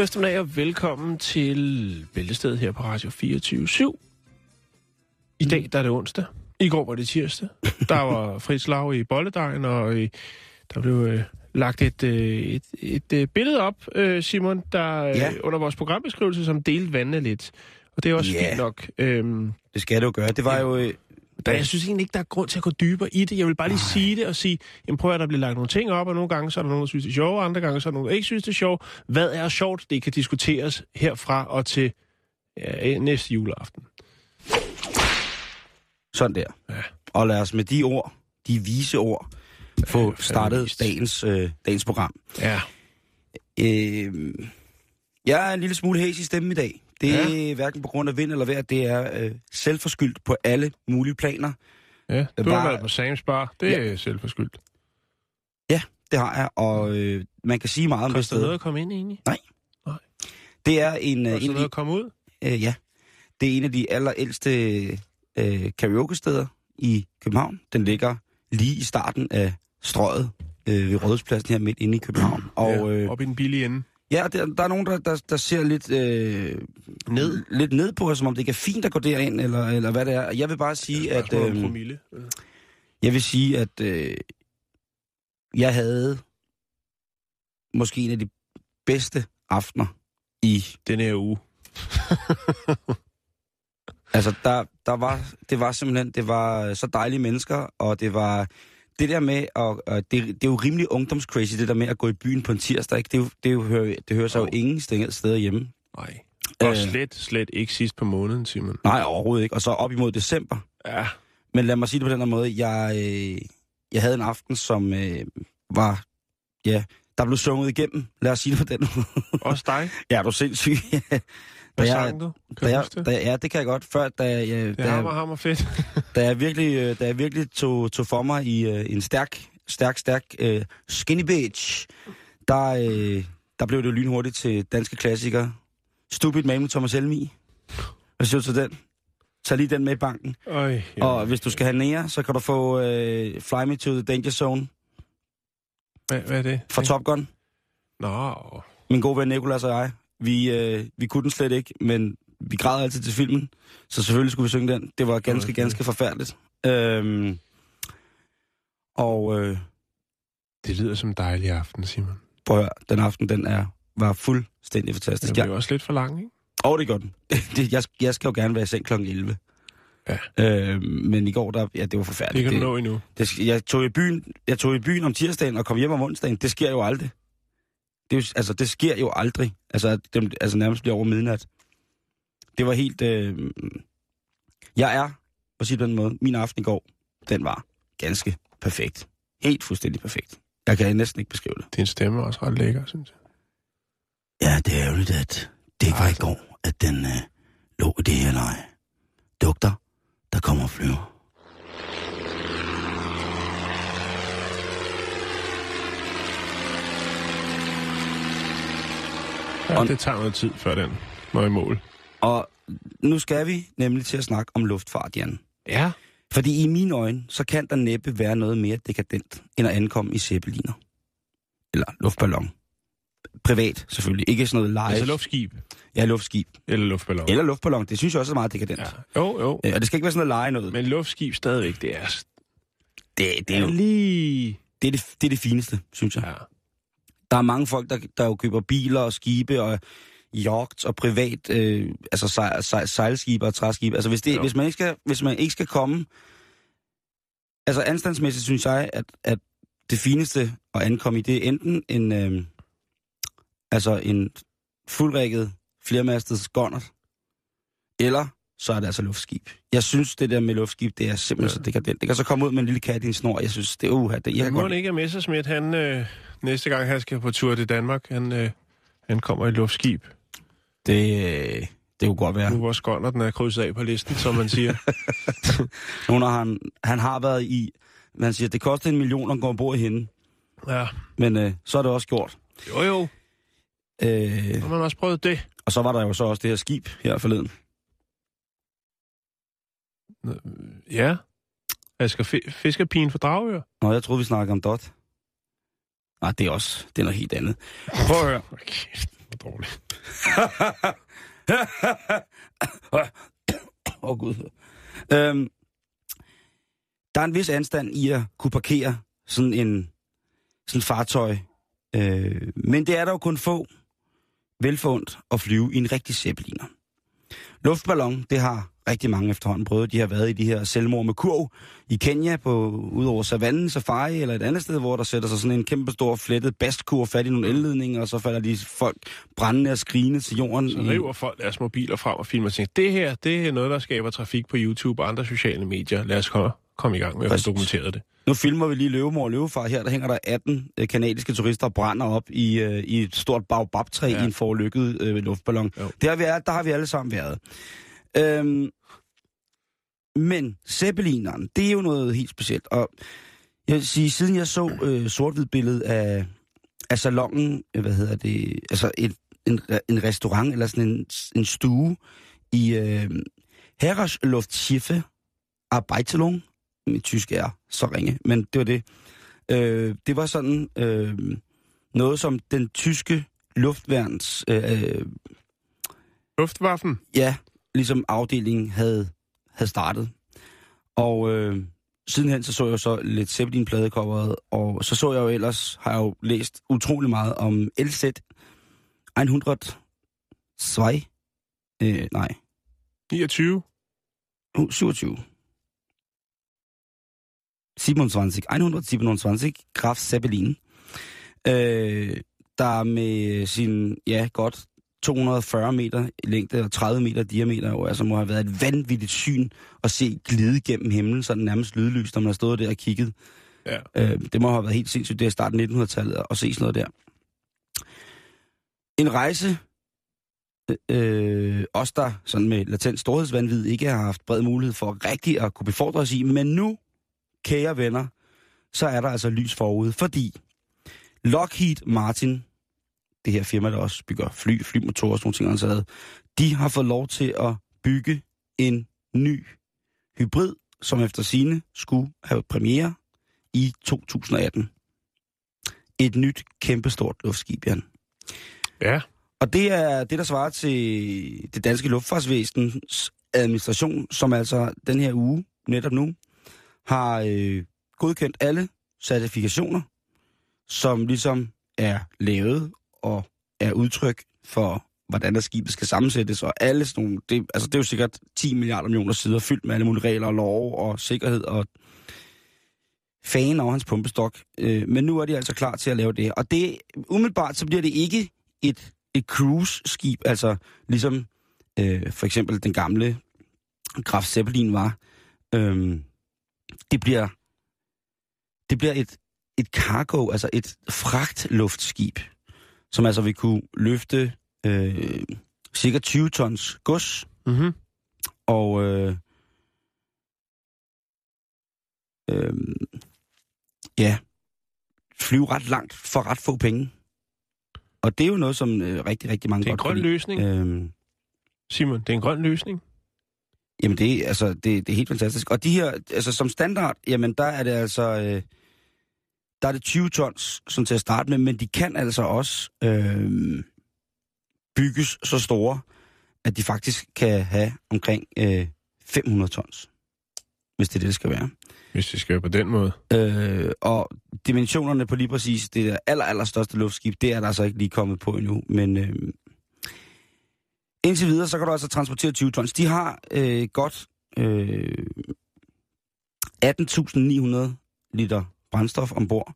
God eftermiddag og velkommen til Bæltestedet her på Radio 24 I dag der er det onsdag. I går var det tirsdag. Der var frit slag i bolledejen, og øh, der blev øh, lagt et, øh, et, et øh, billede op, øh, Simon, der øh, Ja. under vores programbeskrivelse, som delte vandene lidt. Og det er også Ja. fint nok. Øhm, Det skal jo gøre. Det var jo... øh, men jeg synes egentlig ikke, der er grund til at gå dybere i det. Jeg vil bare lige sige det og sige, jamen prøv at der bliver lagt nogle ting op, og nogle gange så er der nogen, der synes, det er sjovt, og andre gange så er der nogen, der ikke synes, det er sjovt. Hvad er sjovt? Det kan diskuteres herfra og til ja, næste juleaften. Sådan der. Ja. Og lad os med de ord, de vise ord, få startet dagens, øh, dagens program. Ja. Øh, jeg er en lille smule hæs i stemmen i dag. Det er Ja. ja. hverken på grund af vind eller vejr. Det er øh, selvforskyldt på alle mulige planer. Ja, du Bare- har været på Sam's Bar. Det er ja. selvforskyldt. Det har jeg, og øh, man kan sige meget om det Koster det noget sted. at komme ind egentlig? Det er en, øh, Koster en noget de, at komme ud? øh, ja, det er en af de allerældste øh, karaoke-steder i København. Den ligger lige i starten af strøget øh, ved Rådhuspladsen her midt inde i København. Og ja, øh, op i den billige ende. Ja, der, der er nogen, der, der, der ser lidt, øh, Ned? lidt ned på os, som om det ikke er fint at gå derind, eller, eller hvad det er. Jeg vil bare sige, at... Øh, promille. jeg vil sige, at øh, jeg havde måske en af de bedste aftener i... Den her uge. Altså, der, der var, det var simpelthen, det var så dejlige mennesker, og det var det der med, og, og det, det er jo rimelig ungdomscrazy, det der med at gå i byen på en tirsdag, ikke? Det, er jo, det, er jo, hører, det hører sig jo Jo. ingen steder, hjemme. Nej. Og Øh. slet, slet ikke sidst på måneden, Simon. Nej, overhovedet ikke. Og så op imod december. Ja. Men lad mig sige det på den her måde. Jeg, øh, jeg havde en aften, som øh, var... Ja, der blev sunget igennem. Lad os sige det på den måde. Også dig. ja, er du sindssyg? Hvad Da sang du? Kan da du jeg, det? da, ja, det kan jeg godt. Før, da, jeg, Det da, er hammer, hammer fedt. da jeg virkelig, øh, da jeg virkelig tog, tog for mig i øh, en stærk, stærk, stærk uh, skinny bitch, der, øh, der blev det jo lynhurtigt til danske klassikere. Stupid Man med Thomas Helmi. Hvad siger du til den? Tag lige den med i banken. Øj, Ja. Og hvis du skal have nære, så kan du få uh, Fly Me to the Danger Zone Hvad, hvad er det? fra Top Gun. Nå, Min gode ven Nikolas og jeg, vi, øh, vi kunne den slet ikke, men vi græd altid til filmen, så selvfølgelig skulle vi synge den. Det var ganske, ganske forfærdeligt. Øhm, og øh, det lyder som en dejlig aften, Simon. prøv at høre, den aften, den er, var fuldstændig fantastisk. Det Ja. bliver også lidt for lang, ikke? Og det gør den. det, jeg, jeg skal jo gerne være i seng kl. 11. Ja. Øhm, men i går, der, ja, det var forfærdeligt. Det kan du nå endnu. Det, jeg, tog i byen, jeg tog i byen om tirsdagen og kom hjem om onsdagen. Det sker jo aldrig. Det, er jo, altså, det sker jo aldrig. Altså, at dem, altså nærmest bliver over midnat. Det var helt... Øh, jeg er, på sige det på den måde, min aften i går, den var ganske perfekt. Helt fuldstændig perfekt. Jeg kan næsten ikke beskrive det. Din stemme er også ret lækker, synes jeg. Ja, det er ærgerligt, at det ikke var i går, at den øh, lå i det her leje. Dugter, der kommer og flyver. Ja, Og- det tager noget tid, før den når i mål. Og nu skal vi nemlig til at snakke om luftfart, Jan. Ja. Fordi i mine øjne, så kan der næppe være noget mere dekadent, end at ankomme i zeppeliner. Eller luftballon. Privat, selvfølgelig. Ikke sådan noget live. Altså luftskib Ja, luftskib. eller luftballon. Eller luftballon. Det synes jeg også er meget dekadent. Ja. Jo, jo. Og det skal ikke være sådan noget lege noget. Men luftskib stadigvæk, det er, det, det, er jo, lige... det, er det, det er det fineste, synes jeg. Ja. Der er mange folk, der, der jo køber biler og skibe og yachts og privat, øh, altså sej, sej, sejlskibe og træskibe. Altså hvis, det, Jo. hvis, man ikke skal, hvis man ikke skal komme... Altså anstandsmæssigt synes jeg, at, at det fineste at ankomme i, det er enten en, øh, Altså en fuldrækket, flermastet skåndert. Eller så er det altså luftskib. Jeg synes, det der med luftskib, det er simpelthen ja. så dekadent. Det kan så komme ud med en lille kat i en snor. Jeg synes, det er uha. Det, jeg kan må godt... ikke, at Messerschmidt, han øh, næste gang, han skal på tur til Danmark, han, øh, han kommer i luftskib. Det, det kunne godt være. Nu hvor skånder den er krydset af på listen, som man siger. Nogle har han, han har været i... Men han siger, det koster en million at gå ombord i hende. ja. Men øh, så er det også gjort. Jo, jo. Øh, Har man også prøvet det? og så var der jo så også det her skib her forleden. Ja. Asger Fi- Fiskerpigen for Dragør. Nå, jeg troede, vi snakkede om Dot. Nej, det er også det er noget helt andet. Prøv at høre. Okay, hvor dårligt. Åh, oh, Gud. Øhm, der er en vis anstand i at kunne parkere sådan en sådan fartøj. Øh, men det er der jo kun få velfundt at flyve i en rigtig zeppeliner. Luftballon, det har rigtig mange efterhånden prøvet. De har været i de her selvmord med kurv i Kenya, på, ud over savannen, safari eller et andet sted, hvor der sætter sig sådan en kæmpe stor flettet bastkur fat i nogle elledninger, og så falder de folk brændende og skrigende til jorden. Så river folk deres mobiler frem og filmer og tænker, det her, det er noget, der skaber trafik på YouTube og andre sociale medier. Lad os komme, komme i gang med at dokumenteret det. Nu filmer vi lige løvemor og løvefar. Her der hænger der 18 øh, kanadiske turister og brænder op i, øh, i et stort baobabtræ ja. I en forlykket øh, luftballon. Jo. Der vi, der har vi alle sammen været. Øhm, men Zeppelineren, det er jo noget helt specielt. Og jeg vil sige, siden jeg så øh, sort billede af, af salongen, øh, hvad hedder det, altså et, en, en restaurant eller sådan en, en stue i øh, Herresluftsschiffe Arbeitelung, mit tysk er så ringe, men det var det. Øh, det var sådan øh, noget, som den tyske luftværns, øh, øh, Luftwaffen. ja, ligesom afdelingen havde, havde startet. Og øh, sidenhen så så jeg så lidt Zeppelin pladecoveret, og så så jeg jo ellers, har jeg jo læst utrolig meget om LZ 102, øh, nej, 29. uh, 27. 27, 127 Graf Zeppelin, øh, der med sin, ja, godt 240 meter i længde og 30 meter diameter, jo altså må have været et vanvittigt syn at se glide gennem himlen, sådan nærmest lydløst, når man har stået der og kigget. Ja. Øh, det må have været helt sindssygt, det er i starten af 1900-tallet at se sådan noget der. En rejse, øh, os der sådan med latent storhedsvandvid ikke har haft bred mulighed for rigtig at kunne befordre os i, men nu, kære venner, så er der altså lys forude, fordi Lockheed Martin, det her firma, der også bygger fly, flymotorer og sådan nogle ting, altså, de har fået lov til at bygge en ny hybrid, som efter sine skulle have premiere i 2018. Et nyt, kæmpestort luftskib, Jan. Ja. Og det er det, der svarer til det danske luftfartsvæsens administration, som altså den her uge, netop nu, har øh, godkendt alle certifikationer, som ligesom er lavet og er udtryk for, hvordan der skibet skal sammensættes, og alle sådan nogle, det, altså det er jo sikkert 10 milliarder millioner sider fyldt med alle mulige regler og lov og sikkerhed og fan over hans pumpestok. Øh, men nu er de altså klar til at lave det. Og det, umiddelbart så bliver det ikke et, et cruise-skib, altså ligesom øh, for eksempel den gamle Graf Zeppelin var. Øh, det bliver, det bliver et, et cargo, altså et fragtluftskib, som altså vil kunne løfte øh, cirka 20 tons gods, Mm-hmm. og øh, øh, ja, flyve ret langt for ret få penge. Og det er jo noget, som øh, rigtig, rigtig mange Det er en godt grøn lide. løsning, Øh, Simon. Det er en grøn løsning. Jamen det, er- altså, det, det er helt fantastisk. Og de her, altså som standard, jamen der er det altså, øh, der er det 20 tons, som til at starte med, men de kan altså også øh, bygges så store, at de faktisk kan have omkring øh, 500 tons, hvis det er det, det skal være. Hvis det skal være på den måde. Øh, og dimensionerne på lige præcis det der aller, aller største luftskib, det er der altså ikke lige kommet på endnu. Men øh, indtil videre, så kan du altså transportere 20 tons. De har øh, godt øh, 18.900 liter brændstof ombord.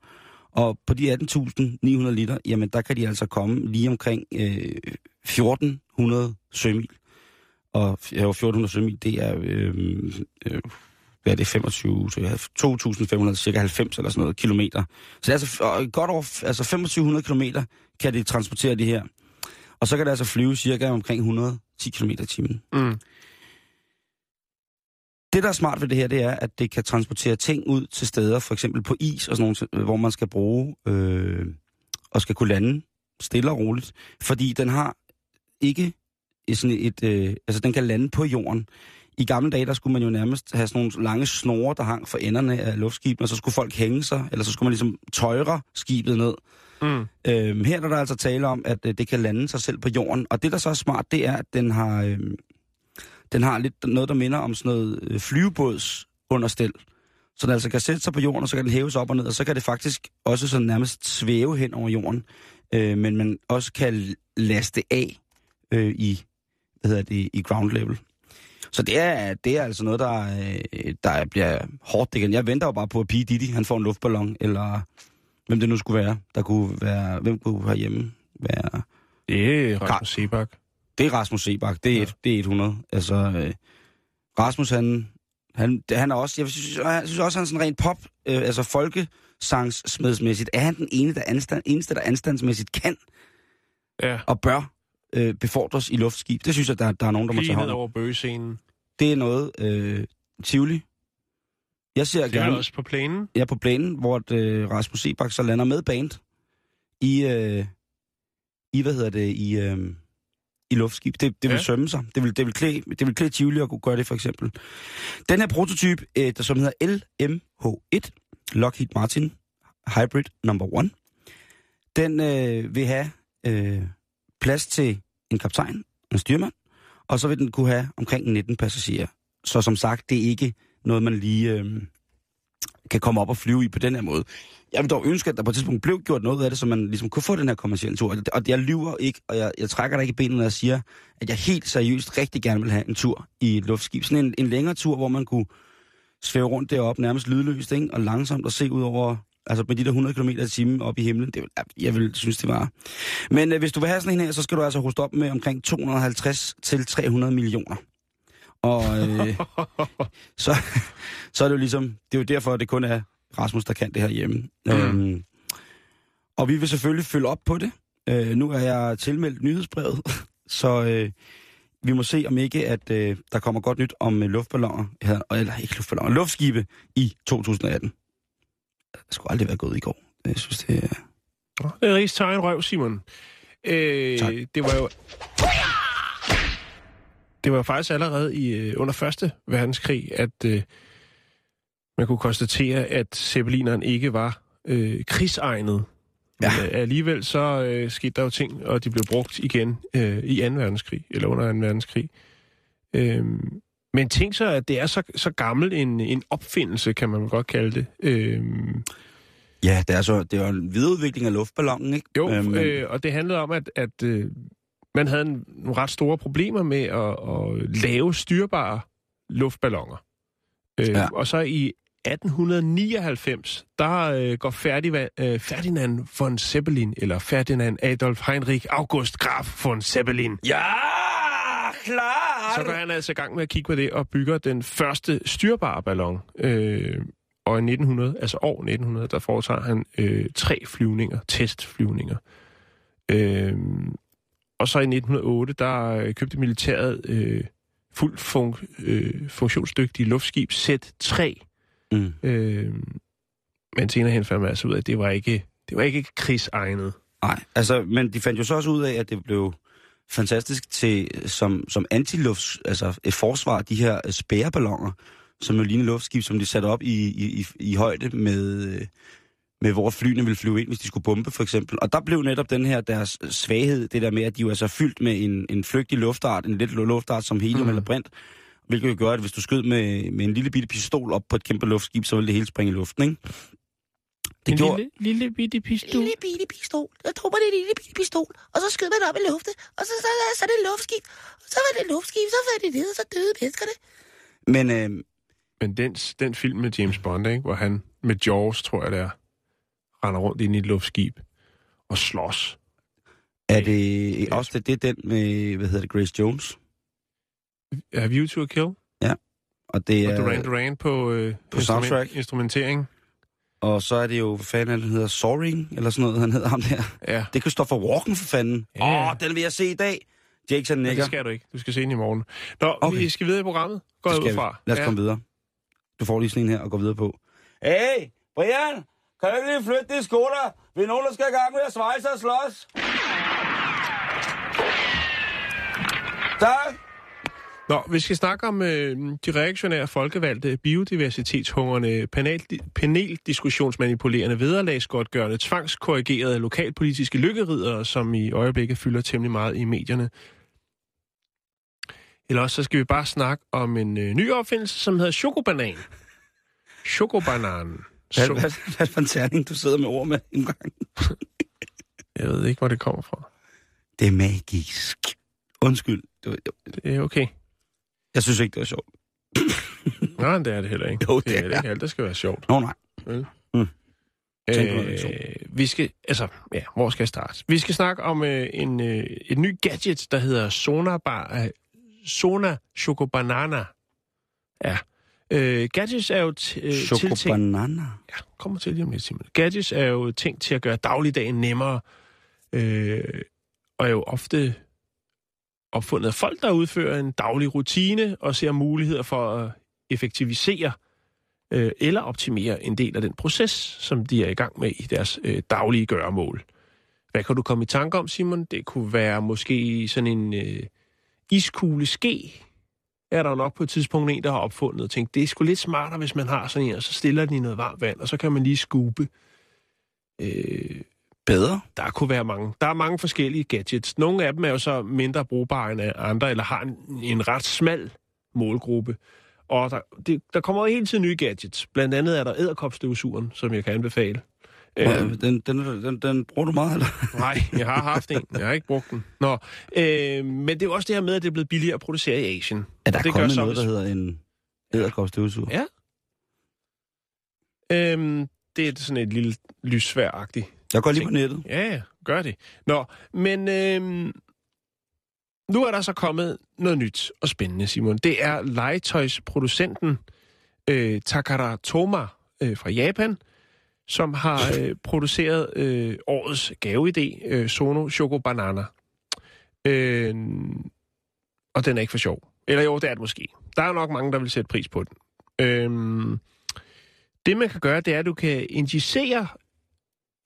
Og på de 18.900 liter, jamen der kan de altså komme lige omkring øh, 1400 sømil. Og ja, 1400 sømil, det er, øh, øh, hvad er det, 25, så 2.500, cirka 90 eller sådan noget, kilometer. Så det er altså og godt over, altså 2500 kilometer kan det transportere det her. Og så kan det altså flyve cirka omkring 110 km i timen. Mm. Det, der er smart ved det her, det er, at det kan transportere ting ud til steder, for eksempel på is og sådan nogle, hvor man skal bruge øh, og skal kunne lande stille og roligt. Fordi den har ikke sådan et, øh, altså den kan lande på jorden. I gamle dage, der skulle man jo nærmest have sådan nogle lange snore, der hang for enderne af luftskibene, og så skulle folk hænge sig, eller så skulle man ligesom tøjre skibet ned. Mm. Øhm, her er der altså tale om, at øh, det kan lande sig selv på jorden. Og det, der så er smart, det er, at den har, øh, den har lidt noget, der minder om sådan noget øh, flyvebådsunderstel. Så den altså kan sætte sig på jorden, og så kan den hæves op og ned, og så kan det faktisk også sådan nærmest svæve hen over jorden. Øh, men man også kan laste af øh, i, hvad hedder det, i ground level. Så det er, det er altså noget, der, øh, der bliver hårdt igen. Jeg venter jo bare på, at P. Diddy, han får en luftballon, eller hvem det nu skulle være. Der kunne være, hvem kunne herhjemme være... Det er Rasmus Sebak. Det er Rasmus Sebak. Det er, Ja. et, det er 100. Altså, øh, Rasmus, han, han, det- han er også, jeg synes, jeg synes også, han er sådan rent pop, øh, altså folkesangssmedsmæssigt, er han den ene, der anstand, eneste, der anstandsmæssigt kan Ja. og bør øh, befordres i luftskib. Det synes jeg, der, der er nogen, der må tage Lige hånd over bøgescenen. Det er noget, øh, Tivoli. Jeg ser Det er gerne, også på plænen. jeg er på planen, hvor at, øh, Rasmus Sebak så lander med band i, øh, i hvad hedder det, i, øh, i luftskib. Det, det vil Ja. sømme sig. Det vil, det vil klæde, det vil klæde Tivoli at kunne gøre det, for eksempel. Den her prototype, øh, der som hedder LMH1, Lockheed Martin Hybrid Number 1, den øh, vil have øh, plads til en kaptajn, en styrmand, og så vil den kunne have omkring 19 passagerer. Så som sagt, det er ikke noget, man lige øh, kan komme op og flyve i på den her måde. Jeg vil dog ønske, at der på et tidspunkt blev gjort noget af det, så man ligesom kunne få den her kommercielle tur. Og jeg lyver ikke, og jeg, jeg trækker dig ikke i benene, når jeg siger, at jeg helt seriøst rigtig gerne vil have en tur i et luftskib. Sådan en, en længere tur, hvor man kunne svæve rundt deroppe nærmest lydløst, ikke? og langsomt og se ud over, altså med de der 100 km i timen op i himlen. Det, vil- jeg vil synes, det var. Men øh, hvis du vil have sådan en her, så skal du altså hoste op med omkring 250 til 300 millioner. Og øh, så, så er det jo ligesom, det er jo derfor, at det kun er Rasmus, der kan det her hjemme. Mm. Øhm, og vi vil selvfølgelig følge op på det. Øh, nu er jeg tilmeldt nyhedsbrevet, så øh, vi må se om ikke, at øh, der kommer godt nyt om øh, luftballoner, her, eller ikke luftballoner, luftskibe i 2018. Det skulle aldrig være gået i går. Jeg synes, det er... Det er Rigs tegn røv, Simon. Øh, Tak. det var jo... Det var faktisk allerede i øh, under Første Verdenskrig, at øh, man kunne konstatere, at zeppelineren ikke var øh, krigsegnet. Ja. Men, øh, alligevel så øh, skete der jo ting, og de blev brugt igen øh, i 2. verdenskrig, eller under 2. verdenskrig. Øh, men tænk så, at det er så, så gammel en, en opfindelse, kan man godt kalde det. Øh, Ja, det er, så, det er jo en videreudvikling af luftballonen, ikke? Jo, Øhm, øh, og det handlede om, at, at øh, man havde en, nogle ret store problemer med at, at lave styrbare luftballoner. Øh, ja. Og så i 1899, der øh, går Ferdinand, øh, Ferdinand von Zeppelin, eller Ferdinand Adolf Heinrich August Graf von Zeppelin, Ja, klar! så går han altså i gang med at kigge på det og bygger den første styrbare ballon. Øh, og i 1900, altså år 1900, der foretager han øh, tre flyvninger, testflyvninger. Øh, og så i 1908, der øh, købte militæret øh, fuldt fun- øh, funktionsdygtige luftskib Z3. Mm. Øh, men senere hen fandt man altså ud af, at det var ikke, det var ikke krigsegnet. Nej, altså, men de fandt jo så også ud af, at det blev fantastisk til, som, som antilufts, altså et forsvar, de her øh, spæreballoner, som jo ligner luftskib, som de satte op i, i, i, i højde med, øh, med, hvor flyene ville flyve ind, hvis de skulle bombe, for eksempel. Og der blev netop den her deres svaghed, det der med, at de jo altså er fyldt med en, en flygtig luftart, en lidt luftart som helium mm. eller brint, hvilket jo gør, at hvis du skød med, med en lille bitte pistol op på et kæmpe luftskib, så ville det hele springe i luften, ikke? Det en gjorde, lille, lille bitte pistol. lille bitte pistol. Der tog man en lille bitte pistol, og så skød man op i luften, og så, så, så, så er det et luftskib. Og så var det et luftskib, så faldt det ned, og så døde menneskerne. men øh, Men den, den film med James Bond, ikke, hvor han med Jaws, tror jeg det er, render rundt ind i et luftskib og slås. Er det også det, det er den med, hvad hedder det, Grace Jones? Er View to a Kill? Og det Og er, Duran Duran på, øh, på soundtrack. instrumentering. og så er det jo, hvad fanden han hedder, Soaring, eller sådan noget, han hedder ham der. Ja, Det kan stå for Walken, for fanden. Åh, Ja. oh, den vil jeg se i dag. Jackson Nicker. det skal du ikke. Du skal se den i morgen. Nå, okay. Vi skal videre i programmet. Går jeg ud skal vi. fra. Lad os komme videre. Du får lige sådan en her og går videre på. Hey, Brian, kan du ikke lige flytte de sko der? Vi er nogen, der skal i gang med at svejse og slås. Tak. Nå, vi skal snakke om øh, de reaktionære folkevalgte, biodiversitetshungerne, panel, paneldiskussionsmanipulerende, vederlagsgodtgørende, tvangskorrigerede lokalpolitiske lykkeridere, som i øjeblikket fylder temmelig meget i medierne. Eller også så skal vi bare snakke om en øh, ny opfindelse, som hedder chokobanan. Chokobanan. Hvad, hvad, hvad for en terning, du sidder med ord med en gang? jeg ved ikke, hvor det kommer fra. Det er magisk. Undskyld. Det var, Det er okay. jeg synes ikke, det var sjovt. Nej, det er det heller ikke. Jo, det, det er det ikke alt, der skal være sjovt. Nå, nej. Tænk på Øh, vi skal, altså, ja, hvor skal jeg starte? Vi skal snakke om øh, en, øh, et nyt gadget, der hedder Sonabar, øh, Sona Choco Banana. Ja. Øh, gadgets er jo t- øh, tiltænkt... Ja, kommer til lige om lidt, Simon. Gadgets er jo tænkt til at gøre dagligdagen nemmere, øh, og er jo ofte opfundet af folk, der udfører en daglig rutine og ser muligheder for at effektivisere øh, eller optimere en del af den proces, som de er i gang med i deres øh, daglige gøremål. Hvad kan du komme i tanke om, Simon? Det kunne være måske sådan en øh, iskugle ske. Er der jo nok på et tidspunkt en, der har opfundet og tænkt, det er sgu lidt smartere, hvis man har sådan en, og så stiller den i noget varmt vand, og så kan man lige skube. Øh, Bedre. der kunne være mange. Der er mange forskellige gadgets. Nogle af dem er jo så mindre brugbare end andre, eller har en, en ret smal målgruppe. Og der, det, der kommer jo hele tiden nye gadgets. Blandt andet er der æderkopstøvsugeren, som jeg kan anbefale. Øh. Den, den, den, den bruger du meget, eller? nej, jeg har haft en. Jeg har ikke brugt den. Nå, øh, men det er jo også det her med, at det er blevet billigere at producere i Asien. Er der det gør kommet så, noget, der hedder en æderkopstøvsuger? Ja. Øh, det er sådan et lille lyssværagtigt Jeg går lige på nettet. Ja, ja, gør det. Nå, men øhm, nu er der så kommet noget nyt og spændende, Simon. Det er legetøjsproducenten øh, Takara Toma øh, fra Japan, som har øh, produceret øh, årets gaveidé, øh, Sono Choco Banana. Øh, og den er ikke for sjov. Eller jo, det er det måske. Der er nok mange, der vil sætte pris på den. Øh, det, man kan gøre, det er, at du kan injicere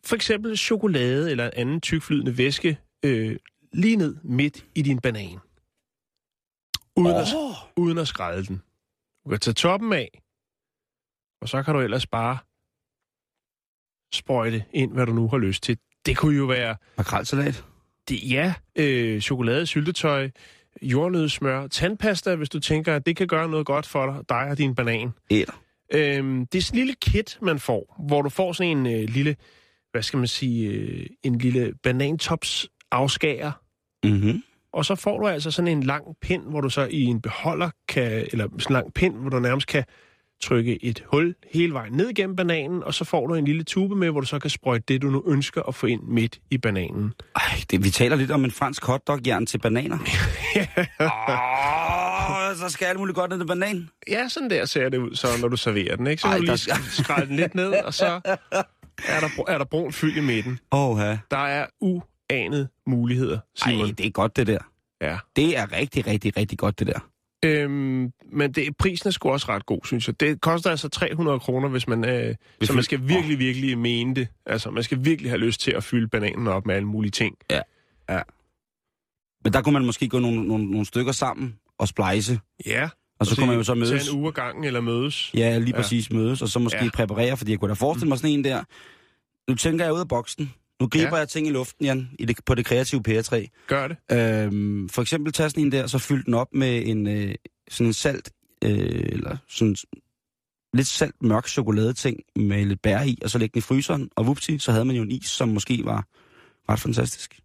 for eksempel chokolade eller anden tykflydende væske øh, lige ned midt i din banan. Uden, oh. at, uden at skrælle den. Du kan tage toppen af, og så kan du ellers bare sprøjte ind, hvad du nu har lyst til. Det kunne jo være, makrelsalat. det, ja, øh, chokolade, syltetøj, jordnødsmør, tandpasta, hvis du tænker, at det kan gøre noget godt for dig, dig og din banan. Æder. Øhm, det er sådan en lille kit, man får, hvor du får sådan en øh, lille, hvad skal man sige, øh, en lille banantops afskærer, Mm-hmm. og så får du altså sådan en lang pind, hvor du så i en beholder kan, eller sådan en lang pind, hvor du nærmest kan trykke et hul hele vejen ned gennem bananen, og så får du en lille tube med, hvor du så kan sprøjte det, du nu ønsker at få ind midt i bananen. Ej, det, vi taler lidt om en fransk hotdog-jern til bananer. Åh, så skal alt muligt godt ned i banan. Ja, sådan der ser det ud, så når du serverer den, ikke? Så Ej, du lige skal- skrælle den lidt ned, og så er der, er der brun fyld i midten. Åh, ja. Der er uanede muligheder, Simon. Ej, det er godt, det der. Ja. Det er rigtig, rigtig, rigtig godt, det der. Øhm, men det, prisen er sgu også ret god, synes jeg. Det koster altså 300 kroner, hvis man, øh, Hvis så man skal virkelig, virkelig mene det. Altså, man skal virkelig have lyst til at fylde bananen op med alle mulige ting. Men der kunne man måske gå nogle, nogle, nogle stykker sammen og splice. Ja. Og så kunne man jo så mødes. Tage en uge gangen eller mødes. Ja, lige Ja. præcis mødes, og så måske Ja. ja. præparere, fordi jeg kunne da forestille mig sådan en der. Nu tænker jeg ud af boksen. Nu griber Ja. ja. jeg ting i luften, Jan, i det, på det kreative PR3. Gør det. Øhm, for eksempel tage sådan en der, så fylde den op med en øh, sådan en salt, øh, eller sådan lidt salt mørk chokoladeting med lidt bær i, og så lægge den i fryseren, og vupti, så havde man jo en is, som måske var ret fantastisk.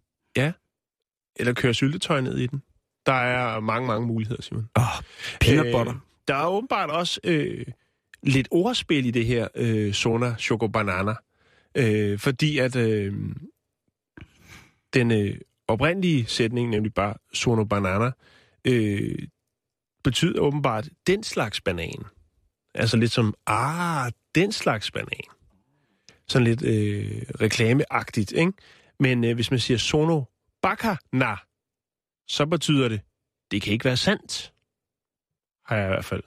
Eller køre syltetøj ned i den. Der er mange, mange muligheder, Simon. Åh, oh, peanut butter. Øh, der er åbenbart også øh, lidt ordspil i det her øh, Sona Choco Banana. Øh, fordi at øh, den øh, oprindelige sætning, nemlig bare sono banana, øh, betyder åbenbart den slags banan. Altså lidt som, ah, den slags banan. Sådan lidt øh, reklameagtigt, ikke? Men øh, hvis man siger sono bakana, så betyder det, det kan ikke være sandt. Har jeg i hvert fald.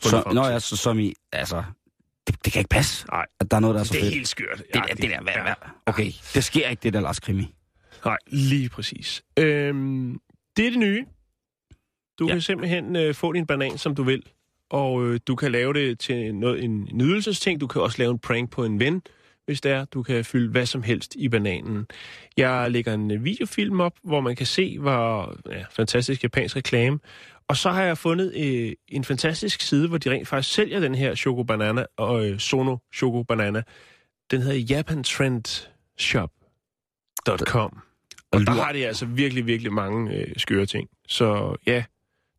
Så, frem nå til. ja, så, som i, altså, det, det kan ikke passe, Nej. at der er noget, der er så Det er fedt. helt skørt. det, der, det der, hvad, hvad? Okay, det sker ikke, det der Lars Krimi. Nej, lige præcis. Øhm, det er det nye. Du Ja. ja. kan simpelthen øh, få din banan, som du vil. Og øh, du kan lave det til noget, en nydelsesting. Du kan også lave en prank på en ven, hvis det er. Du kan fylde hvad som helst i bananen. Jeg lægger en øh, videofilm op, hvor man kan se, hvor ja, fantastisk japansk reklame. Og så har jeg fundet øh, en fantastisk side, hvor de rent faktisk sælger den her Choco Banana og øh, Sono Choco Banana. Den hedder japantrendshop.com. Og Og der har de altså virkelig, virkelig mange øh, skøre ting. Så ja,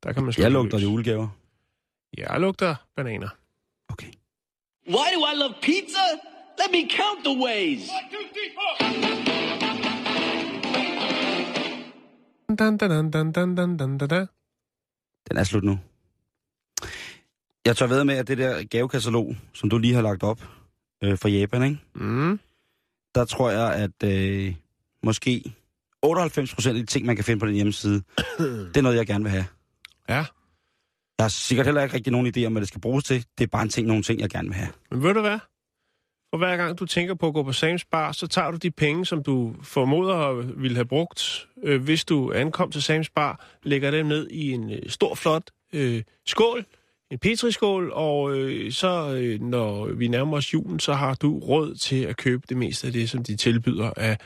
der kan man slå Jeg lugter løs. julegaver. Jeg lugter bananer. Okay. Why do I love pizza? Let me count the ways. Dan, dan, dan, dan, dan, dan, dan, dan. Den er slut nu. Jeg tør ved med, at det der gavekatalog, som du lige har lagt op øh, for Japan, ikke? Mm. der tror jeg, at øh, måske 98 procent af de ting, man kan finde på den hjemmeside, det er noget, jeg gerne vil have. Ja, Jeg har sikkert heller ikke rigtig nogen idé om, hvad det skal bruges til. Det er bare en ting, nogle ting, jeg gerne vil have. men ved du hvad? For hver gang du tænker på at gå på Sam's Bar, så tager du de penge, som du formoder ville have brugt, øh, hvis du ankom til Sam's Bar, lægger dem ned i en øh, stor, flot øh, skål, en petriskål, og øh, så øh, når vi nærmer os julen, så har du råd til at købe det meste af det, som de tilbyder af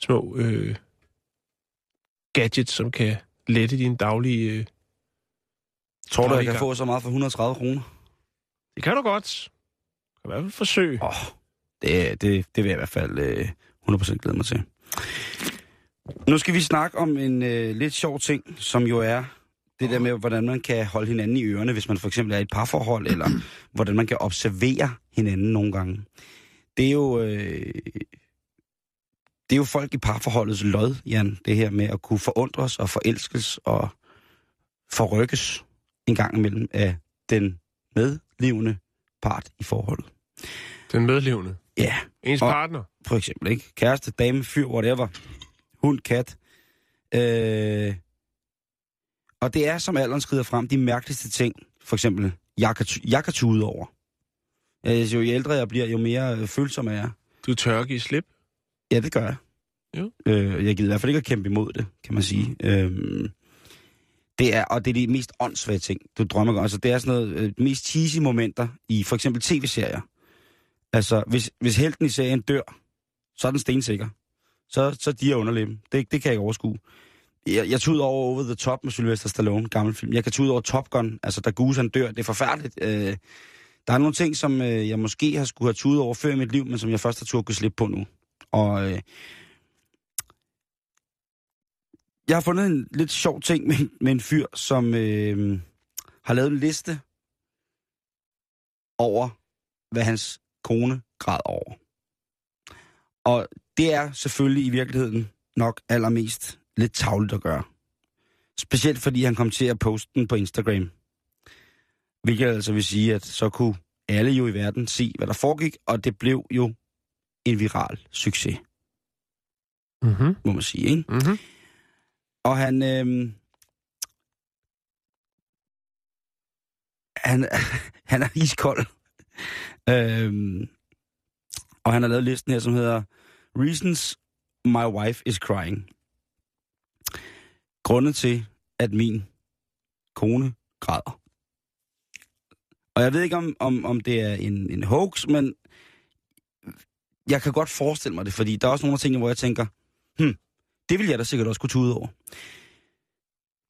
små øh, gadgets, som kan lette din daglige... Øh, Tror du, jeg kan få så meget for 130 kroner? det kan du godt. Kan i hvert fald forsøge. Oh, det, det, det vil jeg i hvert fald øh, 100% glæde mig til. Nu skal vi snakke om en øh, lidt sjov ting, som jo er det der med, hvordan man kan holde hinanden i ørerne, hvis man for eksempel er i et parforhold, eller hvordan man kan observere hinanden nogle gange. Det er jo, øh, det er jo folk i parforholdets lod, Jan, det her med at kunne forundres og forelskes og forrykkes en gang imellem af den medlevende part i forholdet. Den medlevende. Ja, Ens Og- partner. for eksempel, ikke? Kæreste, dame, fyr, whatever. Hund, kat. Øh... Og det er, som alderen skrider frem, de mærkeligste ting. For eksempel, jeg kan, jeg kan tude over. Jo ældre jeg bliver, jo mere øh, følsom er jeg. Du tør at give slip. Ja, det gør jeg. Jo. Øh, jeg gider i hvert fald ikke at kæmpe imod det, kan man sige. Øh... Det er, og det er de mest åndssvage ting, du drømmer om. Altså, det er sådan noget, øh, mest cheesy momenter i for eksempel tv-serier. Altså, hvis, hvis helten i serien dør, så er den stensikker. Så, så de er underlæben. Det, det kan jeg ikke overskue. Jeg, jeg tog ud over Over the Top med Sylvester Stallone, gammel film. Jeg kan tage ud over Top Gun, altså da Goose han dør. Det er forfærdeligt. Øh, der er nogle ting, som øh, jeg måske har skulle have tudet over før i mit liv, men som jeg først har turde slippe på nu. Og øh, jeg har fundet en lidt sjov ting med, med en fyr, som øh, har lavet en liste over, hvad hans kone græd over. Og det er selvfølgelig i virkeligheden nok allermest lidt tavligt at gøre. Specielt fordi han kom til at poste den på Instagram. Hvilket altså vil sige, at så kunne alle jo i verden se, hvad der foregik, og det blev jo en viral succes, Mm-hmm. må man sige. Ikke? Mm-hmm. Og han... Øh, han, han er iskold. øhm, og han har lavet listen her, som hedder Reasons My Wife is Crying. Grunde til, at min kone græder. Og jeg ved ikke, om, om, om det er en, en hoax, men jeg kan godt forestille mig det, fordi der er også nogle af tingene, hvor jeg tænker, hmm, det vil jeg da sikkert også kunne tude over.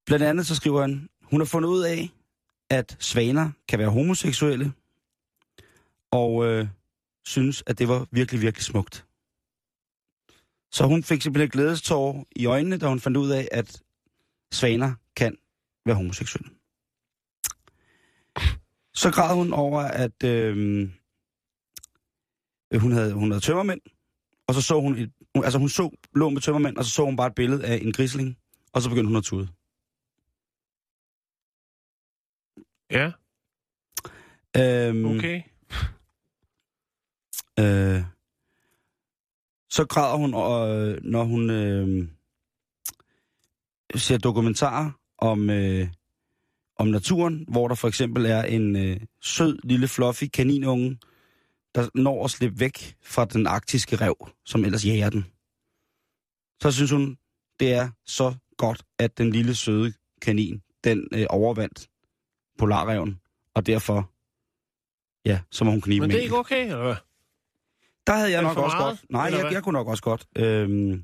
Blandt andet så skriver han, hun har fundet ud af, at svaner kan være homoseksuelle, og øh, synes, at det var virkelig, virkelig smukt. Så hun fik simpelthen glædestår i øjnene, da hun fandt ud af, at svaner kan være homoseksuelle. Så græd hun over, at, øh, øh, hun, havde, hun havde tømmermænd, og så så hun, et, hun, altså hun så, lå med tømmermænd, og så så hun bare et billede af en grisling, og så begyndte hun at tude. Ja, Øhm, okay. Øh, så græder hun, øh, når hun øh, ser dokumentarer om, øh, om naturen, hvor der for eksempel er en øh, sød, lille, fluffy kaninunge, der når at slippe væk fra den arktiske rev, som ellers jager den. Så synes hun, det er så godt, at den lille, søde kanin, den øh, overvandt polarreven, og derfor, ja, så må hun knibe Men det er ikke okay, eller hvad? der havde jeg nok også meget, godt. Nej, jeg, jeg kunne nok også godt. Øhm,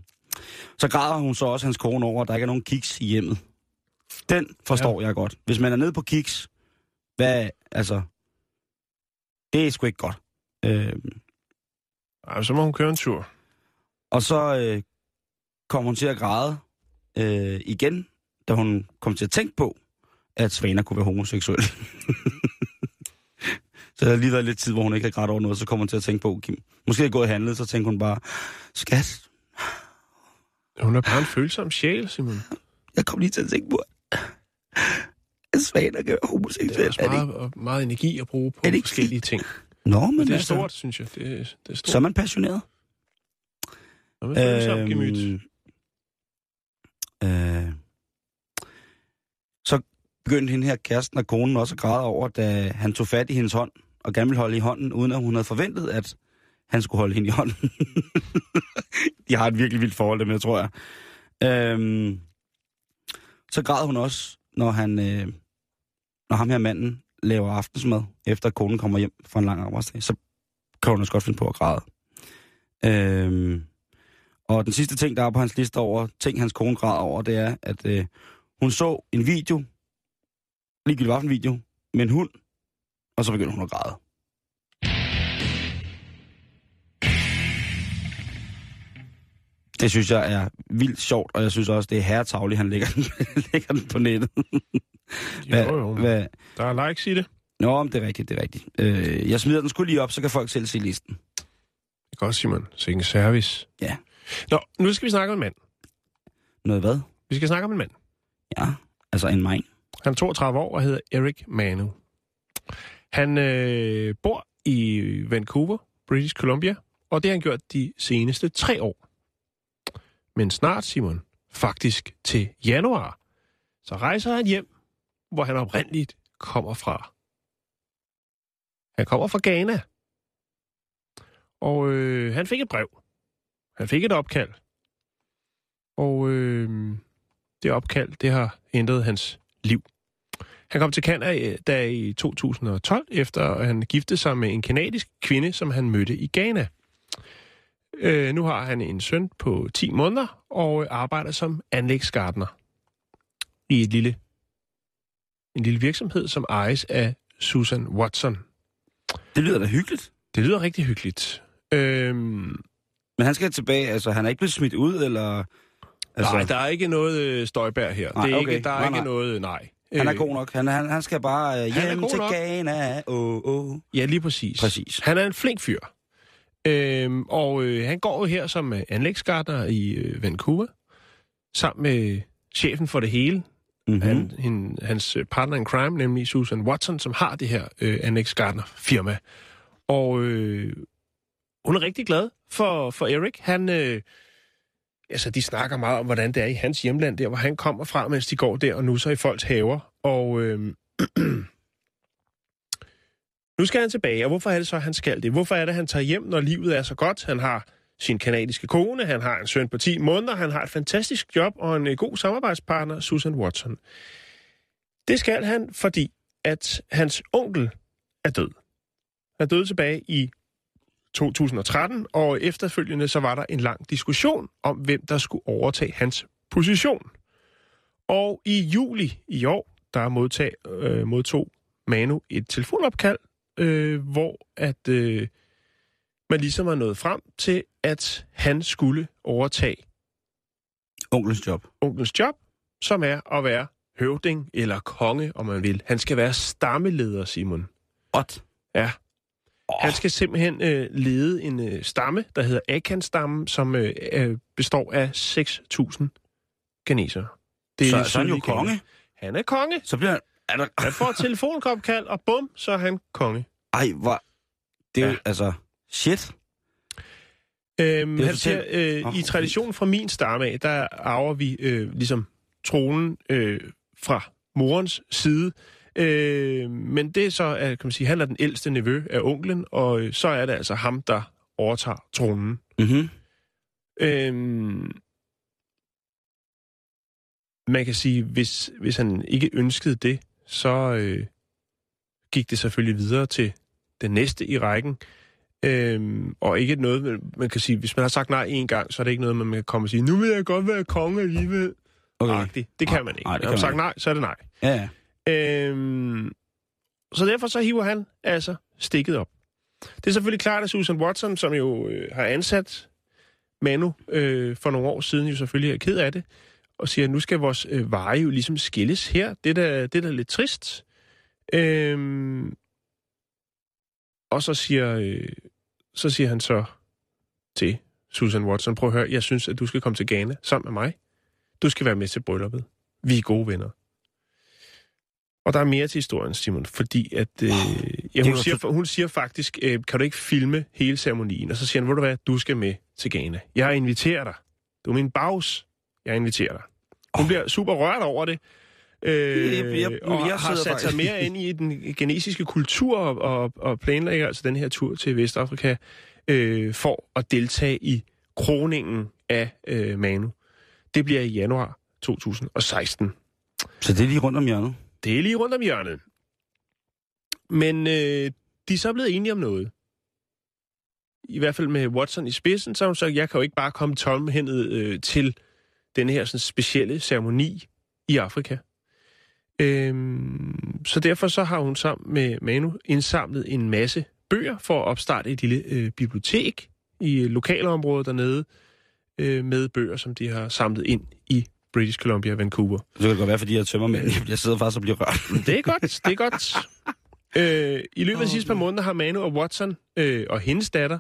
så græder hun så også hans kone over, at der ikke er nogen kiks i hjemmet. Den forstår ja. jeg godt. Hvis man er nede på kiks, hvad, altså, det er sgu ikke godt. Øhm, Ej, så må hun køre en tur. og så øh, kom hun til at græde øh, igen, da hun kom til at tænke på, at Svana kunne være homoseksuel. så der lige været lidt tid, hvor hun ikke har grædt over noget, så kom hun til at tænke på, Kim. Måske er gået og handlet, så tænkte hun bare, skat, Hun er bare en følsom sjæl, Simon. Jeg kom lige til at tænke på, at svaner kan være Det er homoseksuelle. også Er det meget, meget energi at bruge på forskellige ting. Nå, men Men det er altså, stort, synes jeg. Det er, det er stort. Så er man passioneret. Så er man gemyt. øh, så begyndte hende her kæresten og konen også at græde over, da han tog fat i hendes hånd og gerne ville holde i hånden, uden at hun havde forventet, at han skulle holde hende i hånden. De har et virkelig vildt forhold, dem jeg tror jeg. Øhm, så græd hun også, når han, øh, når ham her manden laver aftensmad, efter at konen kommer hjem fra en lang arbejdsdag, så kan hun også godt finde på at græde. Øhm, og den sidste ting, der er på hans liste over ting, hans kone græder over, det er, at øh, hun så en video, ligegyldigt hvad for en video, med en hund, og så begynder hun at græde. Det synes jeg er vildt sjovt, og jeg synes også, det er herretavligt, han lægger den, lægger den på nettet. Hvad, Jo, jo. hvad? Der er likes i det. Nå, men det er rigtigt, det er rigtigt. Øh, jeg smider den skulle lige op, så kan folk selv se listen. Det er godt, Simon. Sikke en service. Ja. Nå, nu skal vi snakke om en mand. Noget hvad? Vi skal snakke om en mand. Ja, altså en mine. Han er 32 år og hedder Eric Manu. Han øh, bor i Vancouver, British Columbia, og det har han gjort de seneste tre år. Men snart, Simon, faktisk til januar, så rejser han hjem, hvor han oprindeligt kommer fra. Han kommer fra Ghana. Og øh, han fik et brev. Han fik et opkald. Og øh, det opkald, det har ændret hans liv. Han kom til Canada øh, i 2012, efter at han giftede sig med en kanadisk kvinde, som han mødte i Ghana. Øh, nu har han en søn på 10 måneder og arbejder som anlægsgartner i et lille, en lille virksomhed, som ejes af Susan Watson. Det lyder da hyggeligt. Det lyder rigtig hyggeligt. Øhm, Men han skal tilbage, altså han er ikke blevet smidt ud, eller... Altså, nej, der er ikke noget øh, støjbær her. Nej, det er okay. ikke, der er Nej, ikke nej. noget, nej. han er Øh, god nok. Han, han, han skal bare øh, hjem til nok. Ghana. Oh, oh. Ja, lige præcis. Præcis. Han er en flink fyr. Øhm, og øh, han går jo her som øh, anlægsgartner i øh, Vancouver, sammen med chefen for det hele, Mm-hmm. han, hin, hans øh, partner in crime, nemlig Susan Watson, som har det her øh, anlægsgartner-firma. Og øh, hun er rigtig glad for, for Erik. Han, øh, altså, de snakker meget om, hvordan det er i hans hjemland, der hvor han kommer fra, mens de går der og nusser i folks haver. Og øh, nu skal han tilbage, og hvorfor er det så, han skal det? Hvorfor er det, han tager hjem, når livet er så godt? Han har sin kanadiske kone, han har en søn på 10 måneder, han har et fantastisk job og en øh, god samarbejdspartner, Susan Watson. Det skal han, fordi at hans onkel er død. Han døde tilbage i 2013, og efterfølgende så var der en lang diskussion om, hvem der skulle overtage hans position. Og i juli i år, der modtag, øh, modtog Manu et telefonopkald, øh, hvor at øh, man ligesom var nået frem til, at han skulle overtage Onklens job. onklens job, som er at være høvding eller konge, om man vil. Han skal være stammeleder, Simon. Ot. Ja. Han skal simpelthen øh, lede en øh, stamme, der hedder Akan-stammen, som øh, øh, består af 6.000 kinesere. Det Så, så er han jo konge. Han er konge. Så bliver han... Er der... Han får et telefonkopkald, og bum, så er han konge. Ej, hvor... Det er jo, Ja. altså... Shit. Øhm, han siger, øh, Åh, i traditionen fra min stamme af, der arver vi øh, ligesom tronen øh, fra morens side. Øh, men det er så, at, kan man sige, han er den ældste nevø af onklen, og øh, så er det altså ham, der overtager tronen. Mm-hmm. Øhm, man kan sige, hvis, hvis han ikke ønskede det, så øh, gik det selvfølgelig videre til den næste i rækken. Øhm, og ikke noget, man- kan sige, hvis man har sagt nej en gang, så er det ikke noget, man kan komme og sige, nu vil jeg godt være konge alligevel. Okay. Okay. Det kan man ikke. nej, det Når man kan har sagt nej, så er det nej. Ja, ja. Øhm, så derfor så hiver han altså stikket op. Det er selvfølgelig klart, at Susan Watson, som jo øh, har ansat Manu øh, for nogle år siden, jo selvfølgelig er ked af det, og siger, at nu skal vores øh, veje jo ligesom skilles her. Det er da, det er da lidt trist. Øhm, og så siger, øh, så siger han så til Susan Watson, prøv at høre, jeg synes, at du skal komme til Ghana sammen med mig. Du skal være med til brylluppet. Vi er gode venner. Og der er mere til historien, Simon, fordi at... Øh, ja, hun, siger, hun siger faktisk, øh, kan du ikke filme hele ceremonien? Og så siger han, ved du hvad, du skal med til Ghana. Jeg inviterer dig. Du er min bags. Jeg inviterer dig. Hun bliver super rørt over det. Øh, Jeg- jeg- og jeg har sat sig mere ind i den genesiske kultur og, og, og planlægger altså den her tur til Vestafrika øh, for at deltage i kroningen af øh, Manu. Det bliver i januar 2016. Så det er lige rundt om hjørnet. Det er lige rundt om hjørnet. Men øh, de er så blevet enige om noget. I hvert fald med Watson i spidsen, så har hun sagt, jeg kan jo ikke bare komme tomhændet øh, til den her sådan, specielle ceremoni i Afrika. Øhm, så derfor så har hun sammen med Manu indsamlet en masse bøger for at opstarte et lille øh, bibliotek i lokalområdet dernede øh, med bøger, som de har samlet ind i British Columbia Vancouver. Så kan det godt være, fordi jeg tømmer mænd. Jeg sidder faktisk og bliver rørt. Det er godt, det er godt. Øh, I løbet af de sidste par måneder har Manu og Watson øh, og hendes datter